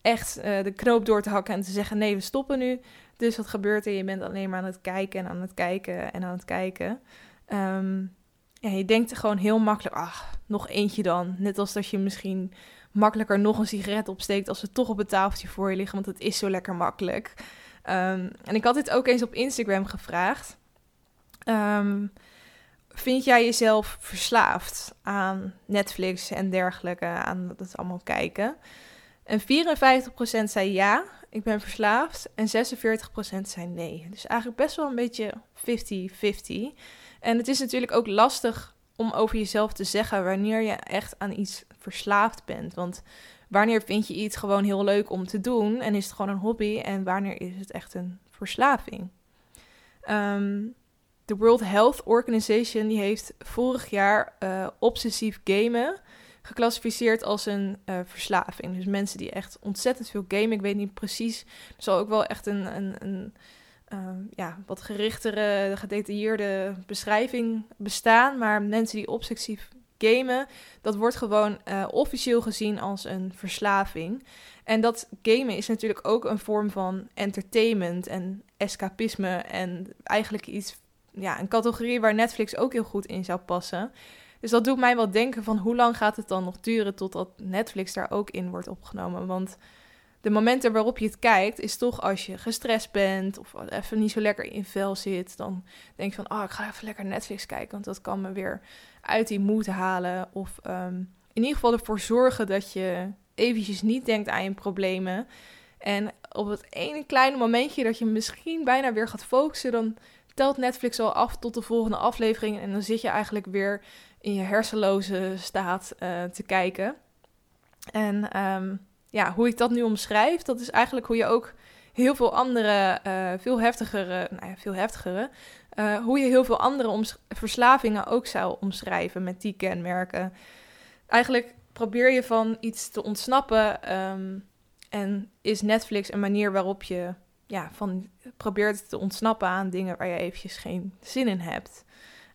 echt uh, de knoop door te hakken en te zeggen: nee, we stoppen nu. Dus wat gebeurt er? Je bent alleen maar aan het kijken en aan het kijken en aan het kijken. Um, ja, je denkt gewoon heel makkelijk: ach, nog eentje dan. Net als dat je misschien makkelijker nog een sigaret opsteekt als ze toch op het tafeltje voor je liggen, want het is zo lekker makkelijk. Um, en ik had dit ook eens op Instagram gevraagd. Um, Vind jij jezelf verslaafd aan Netflix en dergelijke, aan dat allemaal kijken? En 54% zei ja, ik ben verslaafd. En 46% zei nee. Dus eigenlijk best wel een beetje 50-50. En het is natuurlijk ook lastig om over jezelf te zeggen wanneer je echt aan iets verslaafd bent. Want wanneer vind je iets gewoon heel leuk om te doen en is het gewoon een hobby? En wanneer is het echt een verslaving? Um, de World Health Organization die heeft vorig jaar uh, obsessief gamen geclassificeerd als een uh, verslaving. Dus mensen die echt ontzettend veel gamen. Ik weet niet precies. Zal ook wel echt een, een, een uh, ja, wat gerichtere, gedetailleerde beschrijving bestaan. Maar mensen die obsessief gamen, dat wordt gewoon uh, officieel gezien als een verslaving. En dat gamen is natuurlijk ook een vorm van entertainment en escapisme en eigenlijk iets ja, een categorie waar Netflix ook heel goed in zou passen. Dus dat doet mij wel denken van hoe lang gaat het dan nog duren totdat Netflix daar ook in wordt opgenomen. Want de momenten waarop je het kijkt is toch als je gestrest bent of even niet zo lekker in vel zit. Dan denk je van, oh, ik ga even lekker Netflix kijken, want dat kan me weer uit die moed halen. Of um, in ieder geval ervoor zorgen dat je eventjes niet denkt aan je problemen. En op het ene kleine momentje dat je misschien bijna weer gaat focussen, dan telt Netflix al af tot de volgende aflevering. En dan zit je eigenlijk weer in je hersenloze staat uh, te kijken. En um, ja, hoe ik dat nu omschrijf, dat is eigenlijk hoe je ook heel veel andere, uh, veel heftigere, nou ja, veel heftigere, uh, hoe je heel veel andere verslavingen ook zou omschrijven met die kenmerken. Eigenlijk probeer je van iets te ontsnappen um, en is Netflix een manier waarop je ja, van probeert te ontsnappen aan dingen waar je eventjes geen zin in hebt.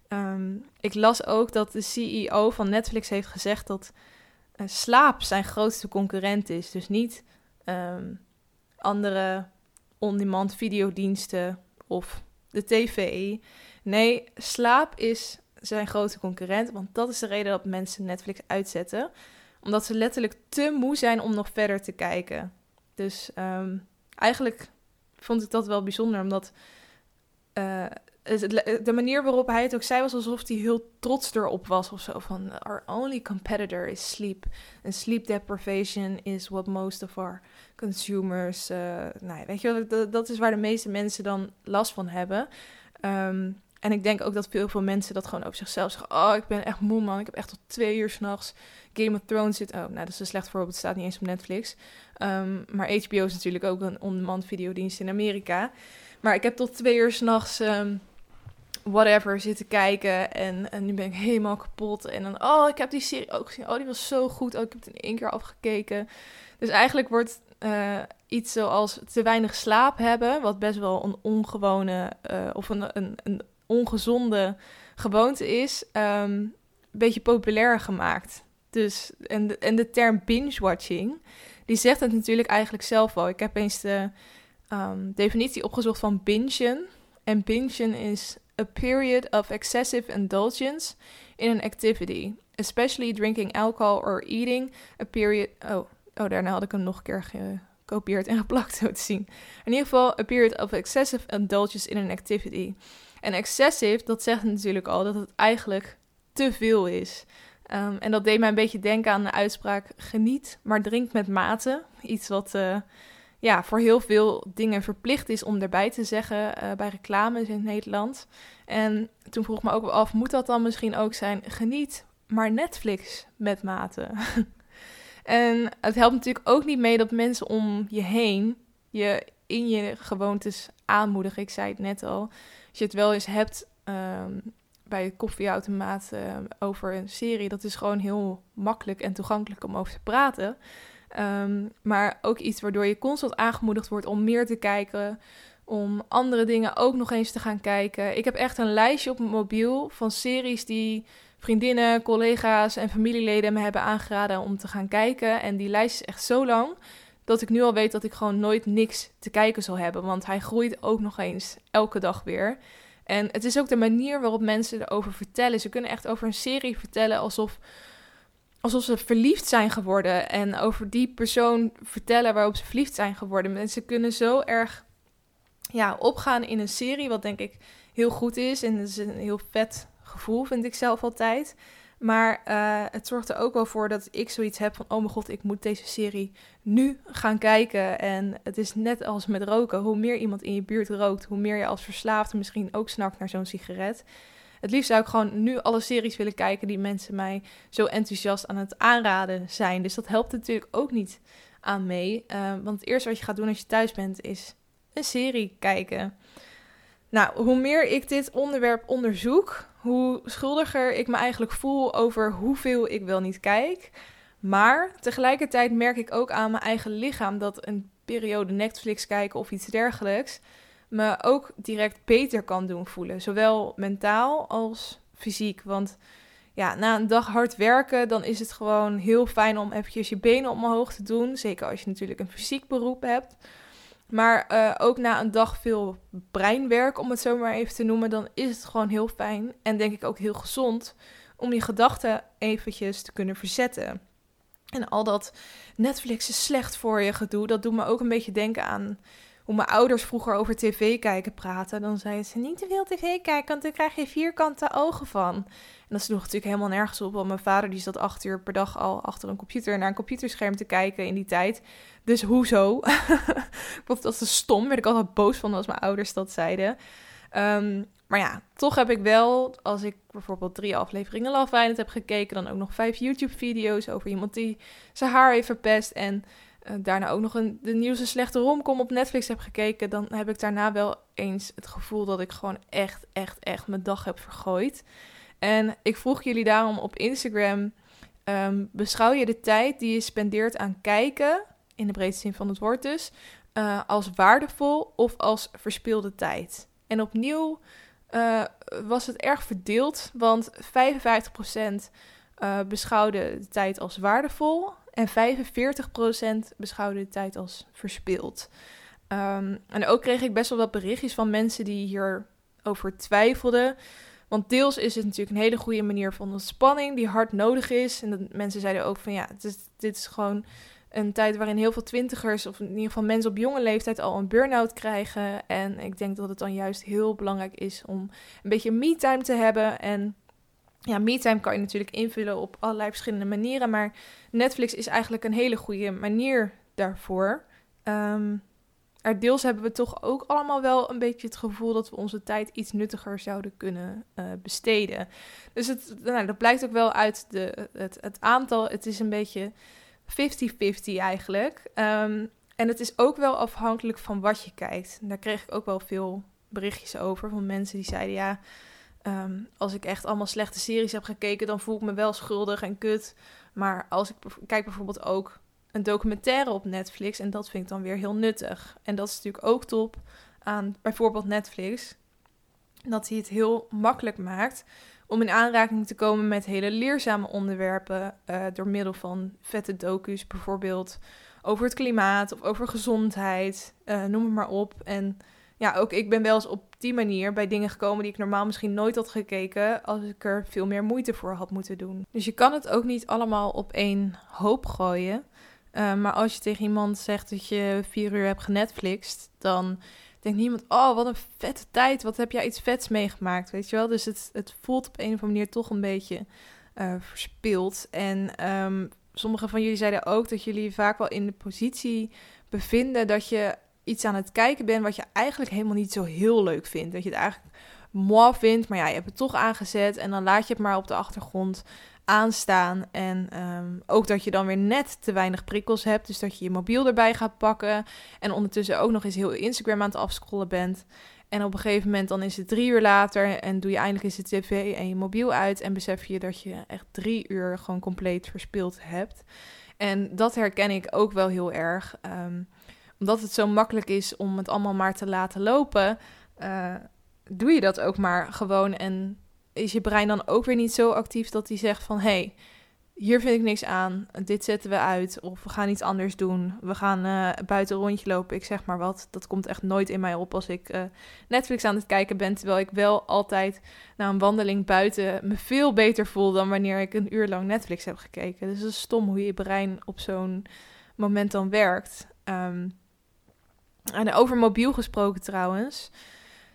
Ehm, ik las ook dat de CEO van Netflix heeft gezegd dat slaap zijn grootste concurrent is. Dus niet ehm, andere on-demand videodiensten of de tv. Nee, slaap is zijn grote concurrent. Want dat is de reden dat mensen Netflix uitzetten. Omdat ze letterlijk te moe zijn om nog verder te kijken. Dus um, eigenlijk vond ik dat wel bijzonder, omdat uh, de manier waarop hij het ook zei was alsof hij heel trots erop was of zo. Van, our only competitor is sleep. And sleep deprivation is what most of our consumers... Uh, nou, weet je dat, dat is waar de meeste mensen dan last van hebben. Um, en ik denk ook dat veel, veel mensen dat gewoon over zichzelf zeggen. Oh, ik ben echt moe, man. Ik heb echt tot twee uur s'nachts Game of Thrones zit. Oh, nou, dat is een slecht voorbeeld. Het staat niet eens op Netflix. Um, maar HBO is natuurlijk ook een on-demand videodienst in Amerika. Maar ik heb tot twee uur s'nachts um, whatever zitten kijken. En, en nu ben ik helemaal kapot. En dan, oh, ik heb die serie ook gezien. Oh, die was zo goed. Oh, ik heb het in één keer afgekeken. Dus eigenlijk wordt uh, iets zoals te weinig slaap hebben, wat best wel een ongewone uh, of een, een, een ongezonde gewoonte is, um, een beetje populair gemaakt. Dus, en, de, en de term binge-watching, die zegt het natuurlijk eigenlijk zelf al. Ik heb eens de um, definitie opgezocht van bingen. En bingen is a period of excessive indulgence in an activity, especially drinking alcohol or eating a period. Oh, oh daarna had ik hem nog een keer gekopieerd en geplakt, zo te zien. In ieder geval, a period of excessive indulgence in an activity. En excessive, dat zegt natuurlijk al dat het eigenlijk te veel is. Um, en dat deed mij een beetje denken aan de uitspraak: geniet, maar drink met mate. Iets wat uh, ja, voor heel veel dingen verplicht is om erbij te zeggen uh, bij reclames in Nederland. En toen vroeg me ook af: moet dat dan misschien ook zijn? Geniet, maar Netflix met mate. en het helpt natuurlijk ook niet mee dat mensen om je heen je in je gewoontes aanmoedigen. Ik zei het net al je het wel eens hebt um, bij het koffieautomaat uh, over een serie, dat is gewoon heel makkelijk en toegankelijk om over te praten. Um, maar ook iets waardoor je constant aangemoedigd wordt om meer te kijken, om andere dingen ook nog eens te gaan kijken. Ik heb echt een lijstje op mijn mobiel van series die vriendinnen, collega's en familieleden me hebben aangeraden om te gaan kijken. En die lijst is echt zo lang dat ik nu al weet dat ik gewoon nooit niks te kijken zal hebben. Want hij groeit ook nog eens elke dag weer. En het is ook de manier waarop mensen erover vertellen. Ze kunnen echt over een serie vertellen alsof, alsof ze verliefd zijn geworden. En over die persoon vertellen waarop ze verliefd zijn geworden. Mensen kunnen zo erg ja, opgaan in een serie, wat denk ik heel goed is. En het is een heel vet gevoel, vind ik zelf altijd. Maar uh, het zorgt er ook wel voor dat ik zoiets heb van: oh mijn god, ik moet deze serie nu gaan kijken. En het is net als met roken: hoe meer iemand in je buurt rookt, hoe meer je als verslaafde misschien ook snakt naar zo'n sigaret. Het liefst zou ik gewoon nu alle series willen kijken die mensen mij zo enthousiast aan het aanraden zijn. Dus dat helpt natuurlijk ook niet aan mee. Uh, want het eerste wat je gaat doen als je thuis bent is een serie kijken. Nou, hoe meer ik dit onderwerp onderzoek, hoe schuldiger ik me eigenlijk voel over hoeveel ik wel niet kijk. Maar tegelijkertijd merk ik ook aan mijn eigen lichaam dat een periode Netflix kijken of iets dergelijks me ook direct beter kan doen voelen. Zowel mentaal als fysiek. Want ja, na een dag hard werken, dan is het gewoon heel fijn om eventjes je benen omhoog te doen. Zeker als je natuurlijk een fysiek beroep hebt. Maar uh, ook na een dag veel breinwerk, om het zo maar even te noemen, dan is het gewoon heel fijn en denk ik ook heel gezond om je gedachten eventjes te kunnen verzetten. En al dat Netflix is slecht voor je gedoe, dat doet me ook een beetje denken aan hoe mijn ouders vroeger over tv kijken praten. Dan zeiden ze niet te veel tv kijken, want dan krijg je vierkante ogen van. En dat sloeg natuurlijk helemaal nergens op, want mijn vader die zat acht uur per dag al achter een computer naar een computerscherm te kijken in die tijd. Dus hoezo? ik vond dat te stom, werd ik altijd boos van als mijn ouders dat zeiden. Um, maar ja, toch heb ik wel, als ik bijvoorbeeld drie afleveringen Love Island heb gekeken, dan ook nog vijf YouTube-video's over iemand die zijn haar heeft verpest en daarna ook nog een, de nieuwste slechte romcom op Netflix heb gekeken, dan heb ik daarna wel eens het gevoel dat ik gewoon echt, echt, echt mijn dag heb vergooid. En ik vroeg jullie daarom op Instagram, um, beschouw je de tijd die je spendeert aan kijken, in de breedste zin van het woord dus, uh, als waardevol of als verspilde tijd. En opnieuw uh, was het erg verdeeld, want 55% uh, beschouwde de tijd als waardevol en 45% beschouwde de tijd als verspild. Um, en ook kreeg ik best wel wat berichtjes van mensen die hierover twijfelden. Want deels is het natuurlijk een hele goede manier van ontspanning die hard nodig is. En mensen zeiden ook van ja, dit is gewoon een tijd waarin heel veel twintigers, of in ieder geval mensen op jonge leeftijd, al een burn-out krijgen. En ik denk dat het dan juist heel belangrijk is om een beetje me-time te hebben. En ja, me-time kan je natuurlijk invullen op allerlei verschillende manieren. Maar Netflix is eigenlijk een hele goede manier daarvoor. Um, er deels hebben we toch ook allemaal wel een beetje het gevoel dat we onze tijd iets nuttiger zouden kunnen uh, besteden. Dus het, nou, dat blijkt ook wel uit de, het, het aantal. Het is een beetje 50-50 eigenlijk. Um, en het is ook wel afhankelijk van wat je kijkt. daar kreeg ik ook wel veel berichtjes over van mensen die zeiden: ja, um, als ik echt allemaal slechte series heb gekeken, dan voel ik me wel schuldig en kut. Maar als ik kijk bijvoorbeeld ook een documentaire op Netflix en dat vind ik dan weer heel nuttig. En dat is natuurlijk ook top aan bijvoorbeeld Netflix. Dat hij het heel makkelijk maakt om in aanraking te komen met hele leerzame onderwerpen uh, door middel van vette docu's, bijvoorbeeld over het klimaat of over gezondheid, uh, noem het maar op. En ja, ook ik ben wel eens op die manier bij dingen gekomen die ik normaal misschien nooit had gekeken als ik er veel meer moeite voor had moeten doen. Dus je kan het ook niet allemaal op één hoop gooien. Uh, maar als je tegen iemand zegt dat je vier uur hebt genetflixt, dan denkt niemand, oh, wat een vette tijd. Wat heb jij iets vets meegemaakt, weet je wel? Dus het, het voelt op een of andere manier toch een beetje uh, verspild. En um, sommige van jullie zeiden ook dat jullie vaak wel in de positie bevinden dat je iets aan het kijken bent wat je eigenlijk helemaal niet zo heel leuk vindt. Dat je het eigenlijk mooi vindt, maar ja, je hebt het toch aangezet en dan laat je het maar op de achtergrond aanstaan. En ehm, ook dat je dan weer net te weinig prikkels hebt. Dus dat je je mobiel erbij gaat pakken. En ondertussen ook nog eens heel Instagram aan het afscrollen bent. En op een gegeven moment dan is het drie uur later en doe je eindelijk eens de tv en je mobiel uit. En besef je dat je echt drie uur gewoon compleet verspild hebt. En dat herken ik ook wel heel erg. Ehm, omdat het zo makkelijk is om het allemaal maar te laten lopen, uh, doe je dat ook maar gewoon. En is je brein dan ook weer niet zo actief dat hij zegt van... hey, hier vind ik niks aan, dit zetten we uit of we gaan iets anders doen. We gaan uh, buiten rondje lopen, ik zeg maar wat. Dat komt echt nooit in mij op als ik uh, Netflix aan het kijken ben... terwijl ik wel altijd na een wandeling buiten me veel beter voel... dan wanneer ik een uur lang Netflix heb gekeken. Dus het is stom hoe je brein op zo'n moment dan werkt. Um, en over mobiel gesproken trouwens...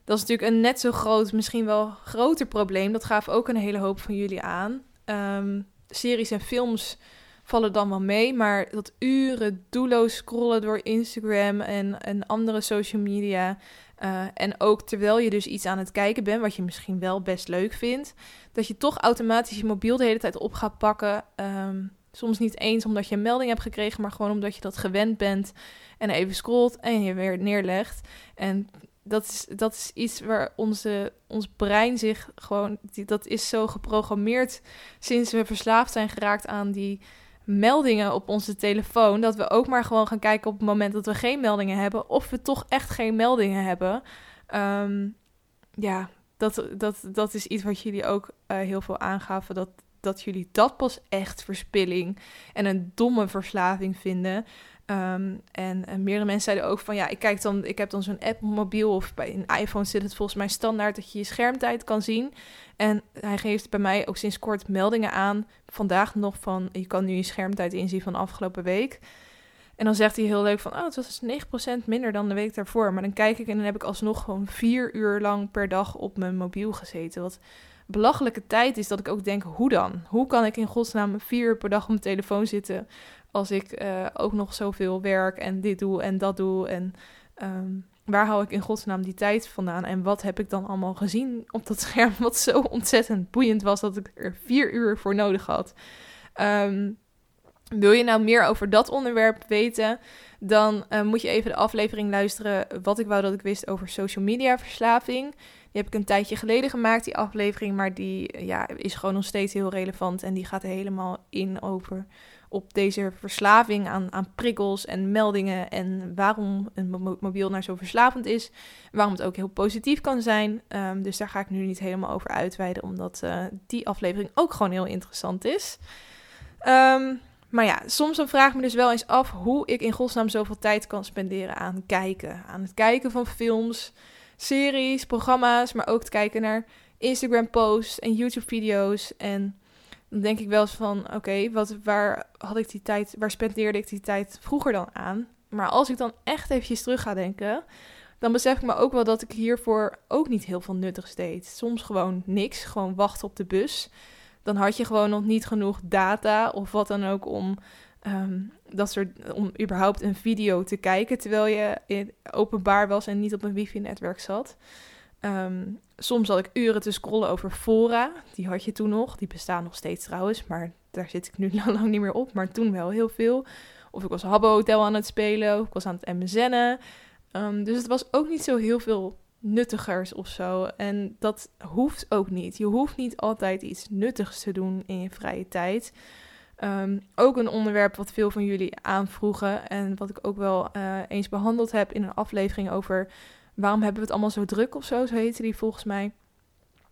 Dat is natuurlijk een net zo groot, misschien wel groter probleem. Dat gaf ook een hele hoop van jullie aan. Um, series en films vallen dan wel mee, maar dat uren doelloos scrollen door Instagram en, en andere social media. Uh, en ook terwijl je dus iets aan het kijken bent, wat je misschien wel best leuk vindt, dat je toch automatisch je mobiel de hele tijd op gaat pakken. Um, soms niet eens omdat je een melding hebt gekregen, maar gewoon omdat je dat gewend bent en even scrolt en je weer neerlegt. En dat is, dat is iets waar onze, ons brein zich gewoon, dat is zo geprogrammeerd sinds we verslaafd zijn geraakt aan die meldingen op onze telefoon, dat we ook maar gewoon gaan kijken op het moment dat we geen meldingen hebben, of we toch echt geen meldingen hebben. Um, ja, dat, dat, dat is iets wat jullie ook uh, heel veel aangaven, dat, dat jullie dat pas echt verspilling en een domme verslaving vinden. Um, en, meerdere mensen zeiden ook van ja, ik kijk dan, ik heb dan zo'n app op mobiel of bij een iPhone zit het volgens mij standaard dat je je schermtijd kan zien. En hij geeft bij mij ook sinds kort meldingen aan, vandaag nog van je kan nu je schermtijd inzien van afgelopen week. En dan zegt hij heel leuk van, oh, het was 9% minder dan de week daarvoor. Maar dan kijk ik en dan heb ik alsnog gewoon vier uur lang per dag op mijn mobiel gezeten. Wat belachelijke tijd is dat ik ook denk, hoe dan? Hoe kan ik in godsnaam vier uur per dag op mijn telefoon zitten als ik uh, ook nog zoveel werk en dit doe en dat doe? En um, waar hou ik in godsnaam die tijd vandaan? En wat heb ik dan allemaal gezien op dat scherm wat zo ontzettend boeiend was dat ik er vier uur voor nodig had? Um, wil je nou meer over dat onderwerp weten, dan uh, moet je even de aflevering luisteren wat ik wou dat ik wist over social media verslaving. Die heb ik een tijdje geleden gemaakt, die aflevering. Maar die ja, is gewoon nog steeds heel relevant. En die gaat helemaal in over op deze verslaving aan, aan prikkels en meldingen. En waarom een mobiel nou zo verslavend is. Waarom het ook heel positief kan zijn. Ehm, dus daar ga ik nu niet helemaal over uitweiden. Omdat uh, die aflevering ook gewoon heel interessant is. Um, maar ja, soms dan vraag ik me dus wel eens af hoe ik in godsnaam zoveel tijd kan spenderen aan kijken. Aan het kijken van films, series, programma's, maar ook het kijken naar Instagram posts en YouTube video's. En dan denk ik wel eens van, oké, wat waar had ik die tijd, waar spendeerde ik die tijd vroeger dan aan? Maar als ik dan echt eventjes terug ga denken, dan besef ik me ook wel dat ik hiervoor ook niet heel veel nuttigs deed. Soms gewoon niks, gewoon wachten op de bus dan had je gewoon nog niet genoeg data of wat dan ook om, ehm, dat soort, om überhaupt een video te kijken terwijl je in openbaar was en niet op een wifi-netwerk zat. Ehm, soms had ik uren te scrollen over fora. Die had je toen nog. Die bestaan nog steeds trouwens, maar daar zit ik nu lang niet meer op. Maar toen wel heel veel. Of ik was Habbo Hotel aan het spelen, of ik was aan het MSN'en. Um, dus het was ook niet zo heel veel nuttigers of zo. En dat hoeft ook niet. Je hoeft niet altijd iets nuttigs te doen in je vrije tijd. Ehm, ook een onderwerp wat veel van jullie aanvroegen en wat ik ook wel uh, eens behandeld heb in een aflevering over waarom hebben we het allemaal zo druk of zo, zo heette die volgens mij.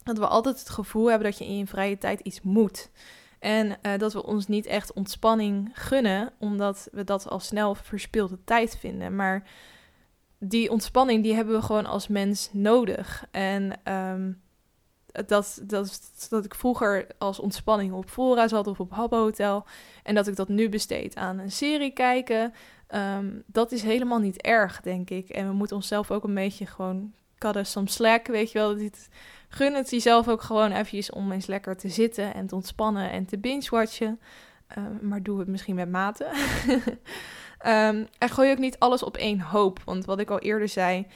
Dat we altijd het gevoel hebben dat je in je vrije tijd iets moet. En uh, dat we ons niet echt ontspanning gunnen, omdat we dat al snel verspilde tijd vinden. Maar die ontspanning die hebben we gewoon als mens nodig. En um, dat, dat, dat ik vroeger als ontspanning op Fora zat of op Habbo Hotel. En dat ik dat nu besteed aan een serie kijken. Um, dat is helemaal niet erg, denk ik. En we moeten onszelf ook een beetje gewoon kadden soms slack, weet je wel. Dit, gun het jezelf ook gewoon eventjes om eens lekker te zitten en te ontspannen en te binge-watchen. Um, maar doe het misschien met mate. Um, en gooi ook niet alles op één hoop. Want wat ik al eerder zei,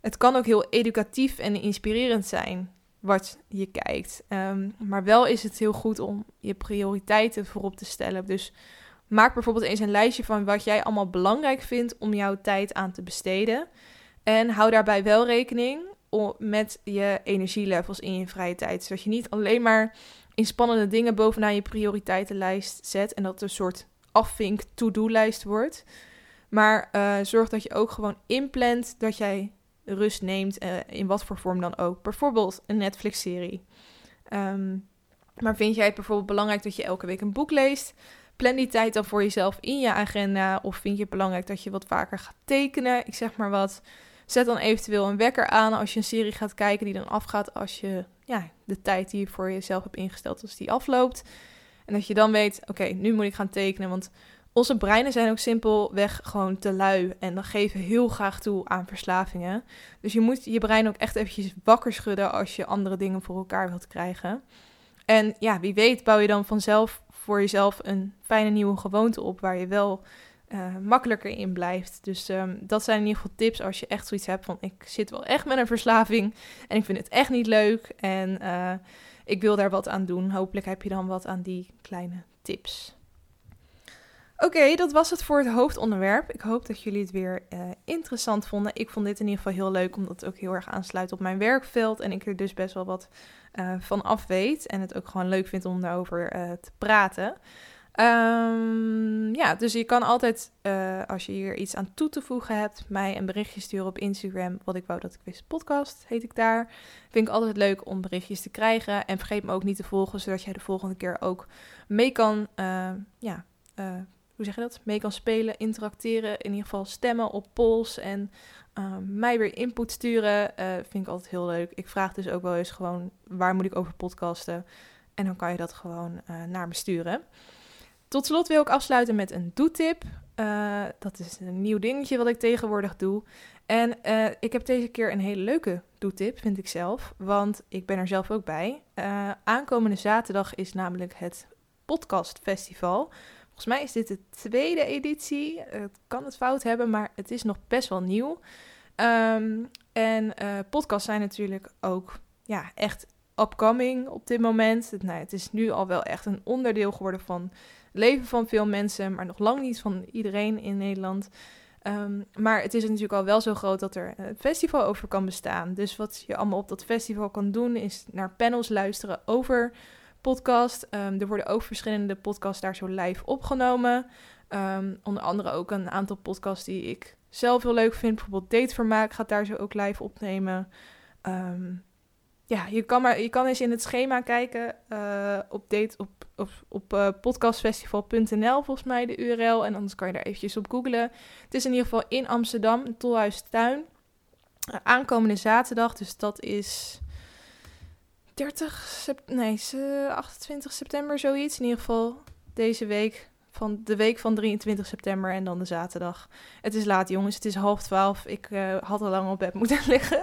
het kan ook heel educatief en inspirerend zijn wat je kijkt. Um, maar wel is het heel goed om je prioriteiten voorop te stellen. Dus maak bijvoorbeeld eens een lijstje van wat jij allemaal belangrijk vindt om jouw tijd aan te besteden. En hou daarbij wel rekening met je energielevels in je vrije tijd. Zodat je niet alleen maar in spannende dingen bovenaan je prioriteitenlijst zet en dat een soort afvink to-do-lijst wordt. Maar uh, zorg dat je ook gewoon inplant dat jij rust neemt, uh, in wat voor vorm dan ook. Bijvoorbeeld een Netflix-serie. Um, maar vind jij het bijvoorbeeld belangrijk dat je elke week een boek leest? Plan die tijd dan voor jezelf in je agenda. Of vind je het belangrijk dat je wat vaker gaat tekenen? Ik zeg maar wat. Zet dan eventueel een wekker aan als je een serie gaat kijken die dan afgaat als je ja, de tijd die je voor jezelf hebt ingesteld, als die afloopt. En dat je dan weet, oké, nu moet ik gaan tekenen. Want onze breinen zijn ook simpelweg gewoon te lui. En dan geven heel graag toe aan verslavingen. Dus je moet je brein ook echt eventjes wakker schudden als je andere dingen voor elkaar wilt krijgen. En ja, wie weet bouw je dan vanzelf voor jezelf een fijne nieuwe gewoonte op waar je wel uh, makkelijker in blijft. Dus um, dat zijn in ieder geval tips als je echt zoiets hebt van ik zit wel echt met een verslaving en ik vind het echt niet leuk. En uh, ik wil daar wat aan doen. Hopelijk heb je dan wat aan die kleine tips. Oké, dat was het voor het hoofdonderwerp. Ik hoop dat jullie het weer uh, interessant vonden. Ik vond dit in ieder geval heel leuk, omdat het ook heel erg aansluit op mijn werkveld. En ik er dus best wel wat uh, van af weet. En het ook gewoon leuk vind om daarover uh, te praten. Um, ja, dus je kan altijd, als je hier iets aan toe te voegen hebt, mij een berichtje sturen op Instagram. Wat ik wou dat ik wist, podcast heet ik daar. Vind ik altijd leuk om berichtjes te krijgen. En vergeet me ook niet te volgen, zodat jij de volgende keer ook mee kan, ja, hoe zeg je dat? Mee kan spelen, interacteren, in ieder geval stemmen op polls en mij weer input sturen. vind ik altijd heel leuk. Ik vraag dus ook wel eens gewoon, waar moet ik over podcasten? En dan kan je dat gewoon naar me sturen. Tot slot wil ik afsluiten met een doetip. Dat is een nieuw dingetje wat ik tegenwoordig doe. En ik heb deze keer een hele leuke doetip, vind ik zelf. Want ik ben er zelf ook bij. Aankomende zaterdag is namelijk het Podcast Festival. Volgens mij is dit de tweede editie. Het kan het fout hebben, maar het is nog best wel nieuw. Um, en podcasts zijn natuurlijk ook ja, echt upcoming op dit moment. Het, nou, het is nu al wel echt een onderdeel geworden van leven van veel mensen, maar nog lang niet van iedereen in Nederland. Ehm, maar het is natuurlijk al wel zo groot dat er een festival over kan bestaan. Dus wat je allemaal op dat festival kan doen, is naar panels luisteren over podcast. Um, er worden ook verschillende podcasts daar zo live opgenomen. Um, onder andere ook een aantal podcasts die ik zelf heel leuk vind. Bijvoorbeeld Datevermaak gaat daar zo ook live opnemen. Um, ja, je kan, maar, je kan eens in het schema kijken uh, op, date, op, op, uh, podcastfestival.nl volgens mij de URL. En anders kan je daar eventjes op googlen. Het is in ieder geval in Amsterdam, Tolhuistuin. Uh, aankomende zaterdag, dus dat is 30 sep nee, 28 september zoiets. In ieder geval deze week van de week van 23 september en dan de zaterdag. Het is laat, jongens. Het is half twaalf. Ik uh, had al lang op bed moeten liggen.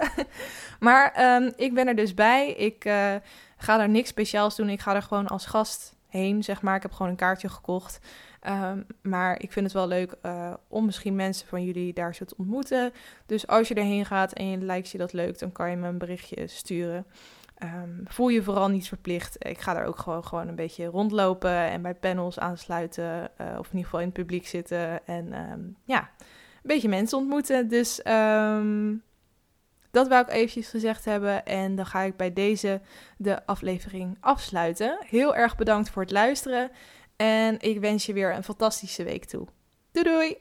maar um, ik ben er dus bij. Ik uh, ga daar niks speciaals doen. Ik ga er gewoon als gast heen, zeg maar. Ik heb gewoon een kaartje gekocht. Um, maar ik vind het wel leuk uh, om misschien mensen van jullie daar zo te ontmoeten. Dus als je erheen gaat en je lijkt je dat leuk, dan kan je me een berichtje sturen. Um, voel je vooral niet verplicht. Ik ga daar ook gewoon, gewoon een beetje rondlopen en bij panels aansluiten. Uh, of in ieder geval in het publiek zitten. En um, ja, een beetje mensen ontmoeten. Dus um, dat wou ik eventjes gezegd hebben. En dan ga ik bij deze de aflevering afsluiten. Heel erg bedankt voor het luisteren. En ik wens je weer een fantastische week toe. Doei doei!